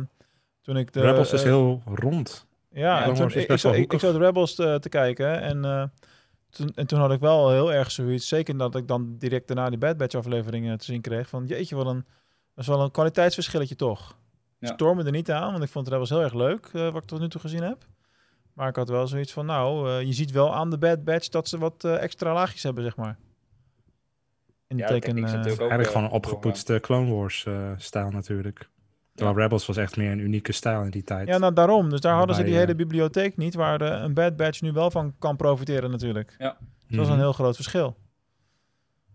Speaker 8: toen ik de...
Speaker 10: Rebels is
Speaker 8: eh,
Speaker 10: heel rond.
Speaker 8: Ja, en toen, ik, ik, ik, zat Rebels te, te kijken en, eh, toen, en toen had ik wel heel erg zoiets, zeker dat ik dan direct daarna die Bad Batch afleveringen te zien kreeg, van jeetje, wat een, dat is wel een kwaliteitsverschilletje toch.
Speaker 9: Ja.
Speaker 8: Stoor me er niet aan, want ik vond Rebels heel erg leuk, eh, wat ik tot nu toe gezien heb. Maar ik had wel zoiets van, nou, eh, je ziet wel aan de Bad Batch dat ze wat eh, extra laagjes hebben, zeg maar. In de
Speaker 9: Ja,
Speaker 8: teken,
Speaker 10: Eigenlijk gewoon een opgepoetste Clone Wars eh, stijl natuurlijk. Terwijl Rebels was echt meer een unieke stijl in die tijd.
Speaker 8: Ja, nou daarom. Dus daar hadden ze die
Speaker 10: Waarbij,
Speaker 8: hele bibliotheek niet, waar eh, een Bad Batch nu wel van kan profiteren natuurlijk.
Speaker 9: Ja.
Speaker 8: Dus dat is een heel groot verschil.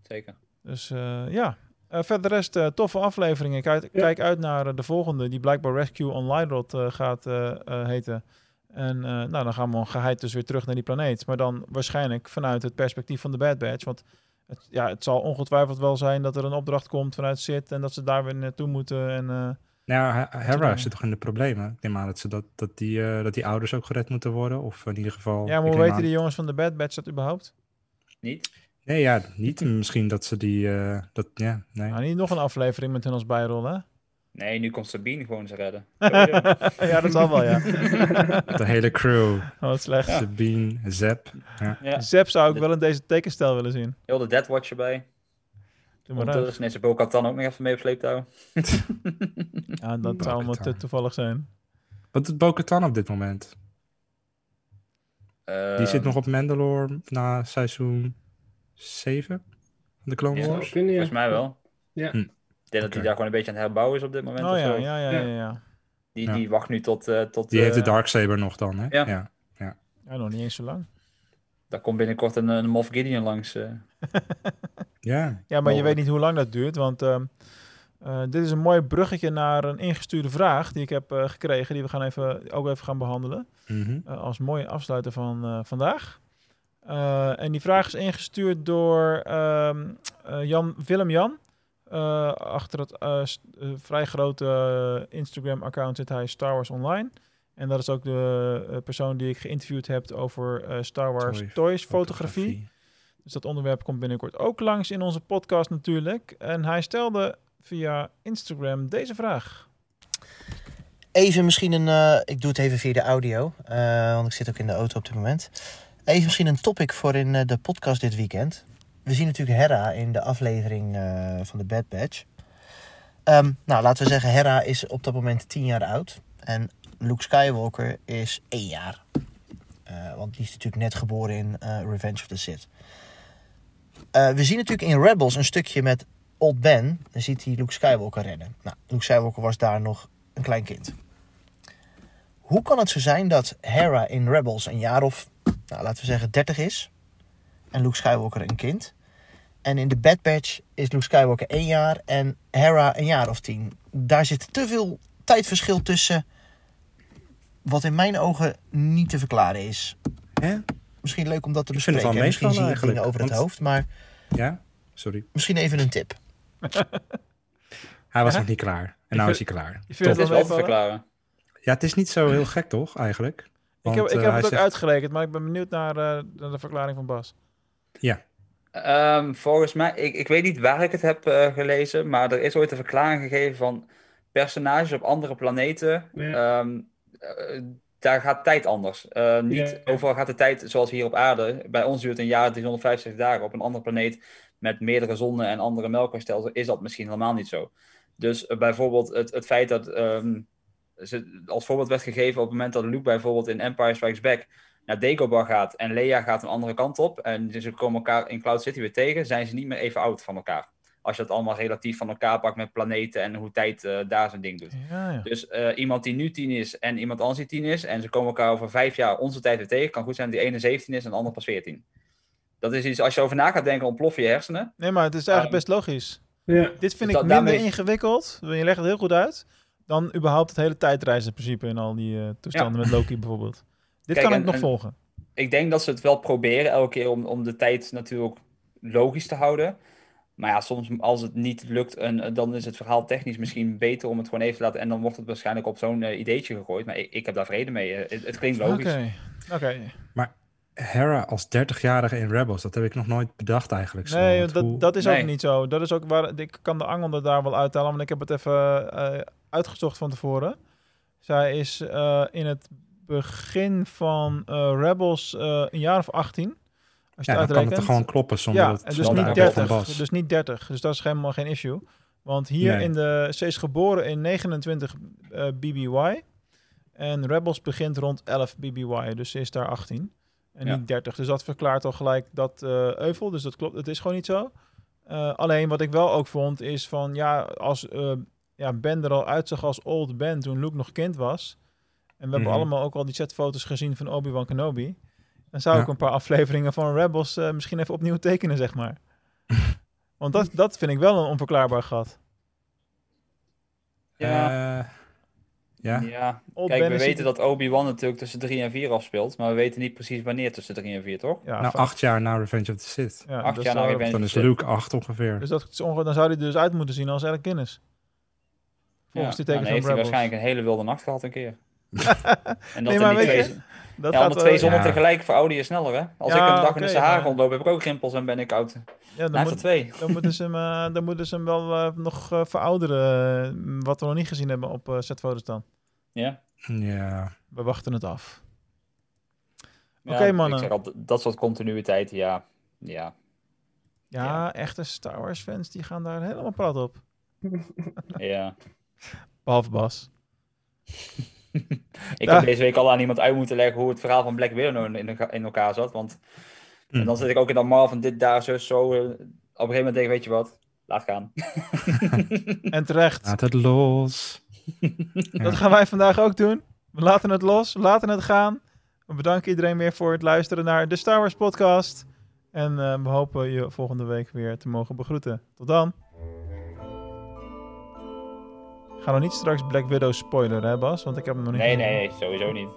Speaker 9: Zeker.
Speaker 8: Dus eh, ja, Eh verder de rest eh, toffe afleveringen. Ik uit- kijk uit naar eh, de volgende, die blijkbaar Rescue Online Rod eh, gaat eh, eh, heten. En eh, nou, dan gaan we geheid dus weer terug naar die planeet. Maar dan waarschijnlijk vanuit het perspectief van de Bad Batch. Want het, ja, het zal ongetwijfeld wel zijn dat er een opdracht komt vanuit SIT en dat ze daar weer naartoe moeten. En, eh,
Speaker 10: Nou, Hera zit toch in de problemen? Ik neem aan dat, ze dat, dat, die, eh, dat die ouders ook gered moeten worden. Of in ieder geval...
Speaker 8: ja, maar hoe weten
Speaker 10: aan-
Speaker 8: die jongens van de Bad Batch dat überhaupt?
Speaker 9: Niet?
Speaker 10: Nee, ja, niet. Misschien dat ze die... eh, dat, ja, nee.
Speaker 8: Nou, niet nog een aflevering met hun als bijrol, hè?
Speaker 9: Nee, nu komt Sabine gewoon ze redden.
Speaker 8: ja, dat zal wel, ja.
Speaker 10: De hele crew.
Speaker 8: Oh, wat slecht.
Speaker 10: Sabine, Zep. Ja.
Speaker 9: Ja.
Speaker 8: Zep zou ik wel in deze tekenstijl willen zien.
Speaker 9: Heel de Dead Watch erbij. Ze dan ook nog even mee op sleeptouw.
Speaker 8: Ja, dat zou allemaal te toevallig zijn.
Speaker 10: Wat doet Bo-Katan op dit moment? Die zit
Speaker 9: Ehm,
Speaker 10: nog op Mandalore na seizoen 7 van de Clone
Speaker 9: Ja,
Speaker 10: Wars.
Speaker 9: volgens mij wel.
Speaker 7: Ja.
Speaker 10: Hm.
Speaker 9: Ik denk dat hij daar gewoon een beetje aan het herbouwen is op dit moment.
Speaker 8: Oh
Speaker 9: of
Speaker 8: ja,
Speaker 9: zo.
Speaker 8: ja, ja, ja, ja.
Speaker 9: Die,
Speaker 10: Ja.
Speaker 9: die wacht nu tot... eh, tot
Speaker 10: Die heeft de
Speaker 9: eh,
Speaker 10: Darksaber nog dan, hè?
Speaker 9: Ja.
Speaker 10: ja. ja.
Speaker 8: Ja, nog niet eens zo lang.
Speaker 9: Daar komt binnenkort een, een Moff Gideon langs. eh.
Speaker 10: Ja,
Speaker 8: Ja, maar je weet niet hoe lang dat duurt, want ehm, eh, dit is een mooi bruggetje naar een ingestuurde vraag die ik heb eh, gekregen, die we gaan even, ook even gaan behandelen.
Speaker 10: Mhm.
Speaker 8: Eh, als mooie afsluiter van vandaag. En die vraag is ingestuurd door ehm, eh, Jan, Willem Jan. Achter het vrij grote Instagram-account zit hij Star Wars Online. En dat is ook de persoon die ik geïnterviewd heb over Star Wars
Speaker 10: Toy
Speaker 8: Toys fotografie. Dus dat onderwerp komt binnenkort ook langs in onze podcast natuurlijk. En hij stelde via Instagram deze vraag.
Speaker 12: Even misschien een. eh, ik doe het even via de audio, eh, want ik zit ook in de auto op dit moment. Even misschien een topic voor in eh, de podcast dit weekend. We zien natuurlijk Hera in de aflevering van de Bad Batch. Ehm, nou, laten we zeggen, Hera is op dat moment 10 jaar oud. En Luke Skywalker is 1 jaar. Want die is natuurlijk net geboren in Revenge of the Sith. Eh, we zien natuurlijk in Rebels een stukje met Old Ben. Dan ziet hij Luke Skywalker rennen. Nou, Luke Skywalker was daar nog een klein kind. Hoe kan het zo zijn dat Hera in Rebels een jaar of, nou, laten we zeggen, 30 is? En Luke Skywalker een kind. En in de Bad Batch is Luke Skywalker 1 jaar en Hera een jaar of 10. Daar zit te veel tijdverschil tussen wat in mijn ogen niet te verklaren is.
Speaker 10: Hè?
Speaker 12: Misschien leuk om dat te
Speaker 10: Ik vind het
Speaker 12: bespreken.
Speaker 10: wel.
Speaker 12: Misschien zie je dingen over het hoofd, maar
Speaker 10: Ja? Sorry.
Speaker 12: misschien even een tip.
Speaker 10: Hij was nog niet klaar. En
Speaker 8: Ik
Speaker 10: nou is hij klaar.
Speaker 8: je vindt het wel meevallen?
Speaker 9: verklaren.
Speaker 10: Ja, het is niet zo heel gek toch, eigenlijk?
Speaker 8: Ik heb, ik
Speaker 10: eh,
Speaker 8: heb het ook
Speaker 10: zegt-
Speaker 8: uitgerekend, maar ik ben benieuwd naar, eh, naar de verklaring van Bas.
Speaker 10: Ja.
Speaker 9: Ehm, volgens mij, ik, ik weet niet waar ik het heb eh, gelezen, maar er is ooit een verklaring gegeven van personages op andere planeten. ehm, eh, daar gaat tijd anders. Eh, niet overal gaat de tijd zoals hier op aarde. Bij ons duurt een jaar 365 dagen. Op een andere planeet met meerdere zonnen en andere melkwegstelsels is dat misschien helemaal niet zo. Dus eh, bijvoorbeeld het, het feit dat ehm, ze, als voorbeeld werd gegeven op het moment dat Luke bijvoorbeeld in Empire Strikes Back naar Dagobah gaat en Leia gaat een andere kant op en ze komen elkaar in Cloud City weer tegen, zijn ze niet meer even oud van elkaar. Als je dat allemaal relatief van elkaar pakt met planeten en hoe tijd eh, daar zijn ding doet.
Speaker 8: Ja, ja.
Speaker 9: Dus eh, iemand die nu 10 is en iemand anders die 10 is en ze komen elkaar over vijf jaar onze tijd weer tegen, kan goed zijn dat die ene 17 is en de andere pas 14. Dat is iets, als je over na gaat denken, ontploffen je hersenen.
Speaker 8: Nee, maar het is eigenlijk best logisch.
Speaker 7: Ja.
Speaker 8: Dit vind
Speaker 9: Da-
Speaker 8: ik minder
Speaker 9: daarmee-
Speaker 8: ingewikkeld, je legt het heel goed uit, dan überhaupt het hele tijdreizenprincipe in al die eh, toestanden met Loki bijvoorbeeld. Dit
Speaker 9: Kijk,
Speaker 8: kan ik nog
Speaker 9: en-
Speaker 8: volgen.
Speaker 9: Ik denk dat ze het wel proberen elke keer om, om de tijd natuurlijk logisch te houden. Maar ja, soms als het niet lukt, en, eh, dan is het verhaal technisch misschien beter om het gewoon even te laten. En dan wordt het waarschijnlijk op zo'n eh, ideetje gegooid. Maar ik, ik heb daar vrede mee. Eh, Het, het klinkt logisch.
Speaker 8: Oké, oké.
Speaker 10: Maar Hera als 30-jarige in Rebels, dat heb ik nog nooit bedacht eigenlijk. Zo.
Speaker 8: Nee, dat,
Speaker 10: hoe-
Speaker 8: dat is
Speaker 9: Nee.
Speaker 8: ook niet zo. Dat is ook waar ik kan de angel er daar wel uithalen, want ik heb het even eh, uitgezocht van tevoren. Zij is eh, in het begin van eh, Rebels eh, een jaar of 18. Als je
Speaker 10: Ja,
Speaker 8: het
Speaker 10: dan kan het gewoon kloppen zonder
Speaker 8: ja, en dus
Speaker 10: zonder
Speaker 8: niet
Speaker 10: de appel van
Speaker 8: 30.
Speaker 10: Bas.
Speaker 8: Dus niet 30. Dus dat is helemaal geen issue. Want hier
Speaker 10: Nee.
Speaker 8: in de... Ze is geboren in 29 eh, BBY. En Rebels begint rond 11 BBY. Dus ze is daar 18. En
Speaker 9: Ja.
Speaker 8: niet 30. Dus dat verklaart al gelijk dat eh, euvel. Dus dat klopt. Het is gewoon niet zo. Eh, alleen wat ik wel ook vond is van... Ja, als ja, Ben er al uitzag als old Ben toen Luke nog kind was... En we hebben
Speaker 10: Mhm.
Speaker 8: allemaal ook al die chatfoto's gezien van Obi-Wan Kenobi. Dan zou
Speaker 10: Ja.
Speaker 8: ik een paar afleveringen van Rebels eh, misschien even opnieuw tekenen, zeg maar. Want dat, dat vind ik wel een onverklaarbaar gat.
Speaker 9: Ja.
Speaker 10: Eh, ja.
Speaker 9: Ja, kijk,
Speaker 8: Ben
Speaker 9: we
Speaker 8: is
Speaker 9: weten
Speaker 8: het-
Speaker 9: dat Obi-Wan natuurlijk tussen 3 en 4 afspeelt. Maar we weten niet precies wanneer tussen 3 en 4, toch?
Speaker 8: Ja,
Speaker 10: nou,
Speaker 8: van-
Speaker 10: acht jaar na Revenge of the Sith.
Speaker 8: ja,
Speaker 9: acht
Speaker 8: dat
Speaker 9: jaar na Revenge
Speaker 10: Dan
Speaker 9: of
Speaker 10: is
Speaker 9: the
Speaker 10: Luke acht ongeveer.
Speaker 8: Dus dat is onge- dan zou hij er dus uit moeten zien als Alec Guinness. Volgens
Speaker 9: Ja,
Speaker 8: die
Speaker 9: nou,
Speaker 8: tekens
Speaker 9: dan heeft
Speaker 8: van
Speaker 9: hij waarschijnlijk een hele wilde nacht gehad een keer. en dat
Speaker 8: Nee, maar
Speaker 9: niet
Speaker 8: weet
Speaker 9: twee,
Speaker 8: je, Dat
Speaker 9: ja,
Speaker 8: gaat
Speaker 9: twee zonnen
Speaker 10: Ja.
Speaker 9: tegelijk verouder je sneller, hè? Als
Speaker 8: Ja,
Speaker 9: ik een dag in de Sahara rondloop, heb ik ook rimpels en ben ik oud.
Speaker 8: Ja, dan, moet,
Speaker 9: twee.
Speaker 8: dan, moeten ze hem, eh, dan moeten ze hem wel eh, nog eh, verouderen. wat we nog niet gezien hebben op setfoto's dan.
Speaker 9: Ja.
Speaker 10: Ja.
Speaker 8: We wachten het af.
Speaker 9: Ja,
Speaker 8: Oké, mannen.
Speaker 9: Ik zeg al, d- dat soort continuïteit, ja. Ja.
Speaker 8: Ja, echte Star Wars fans die gaan daar helemaal prat op.
Speaker 9: ja.
Speaker 8: Behalve Bas.
Speaker 9: Ik
Speaker 8: Ja.
Speaker 9: heb deze week al aan iemand uit moeten leggen hoe het verhaal van Black Widow nou in, in, in elkaar zat. Want
Speaker 10: Hm.
Speaker 9: en dan zit ik ook in dat mal van dit, daar, zo, zo. eh, op een gegeven moment denk ik, weet je wat, laat gaan.
Speaker 8: En terecht.
Speaker 10: Laat het los.
Speaker 8: Dat gaan wij vandaag ook doen. We laten het los, we laten het gaan. We bedanken iedereen weer voor het luisteren naar de Star Wars podcast. En eh, we hopen je volgende week weer te mogen begroeten. Tot dan. Ga nog niet straks Black Widow spoileren, hè Bas? Want ik heb hem nog niet
Speaker 9: Nee,
Speaker 8: gezien.
Speaker 9: nee, nee, sowieso niet.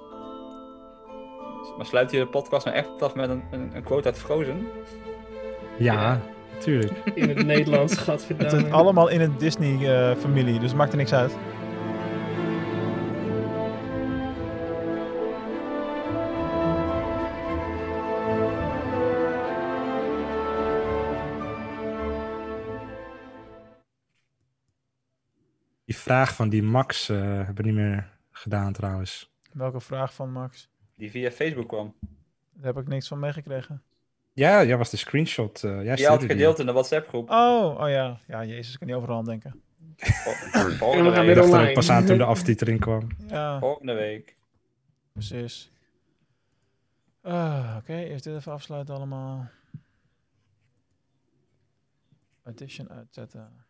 Speaker 9: Maar sluit je de podcast nou echt af met een, een, een quote uit Frozen?
Speaker 10: Ja, natuurlijk.
Speaker 7: In het Nederlands,
Speaker 8: Het
Speaker 7: gadverdamme.
Speaker 8: is allemaal in een Disney-familie, dus het maakt er niks uit.
Speaker 10: Vraag van die Max eh, hebben we niet meer gedaan trouwens.
Speaker 8: Welke vraag van Max?
Speaker 9: Die via Facebook kwam.
Speaker 8: Daar heb ik niks van meegekregen.
Speaker 10: Ja, jij was de screenshot. eh jij
Speaker 9: Die had gedeeld in de WhatsApp groep.
Speaker 8: Oh, oh ja. Ja, jezus, ik kan niet overal aan denken.
Speaker 9: Volgende
Speaker 10: Ik
Speaker 9: week.
Speaker 10: dacht
Speaker 7: online.
Speaker 10: ook pas aan toen de aftiteling kwam.
Speaker 8: Ja,
Speaker 9: Volgende week.
Speaker 8: precies. Ah, Oké, eerst dit even afsluiten allemaal. Addition uitzetten.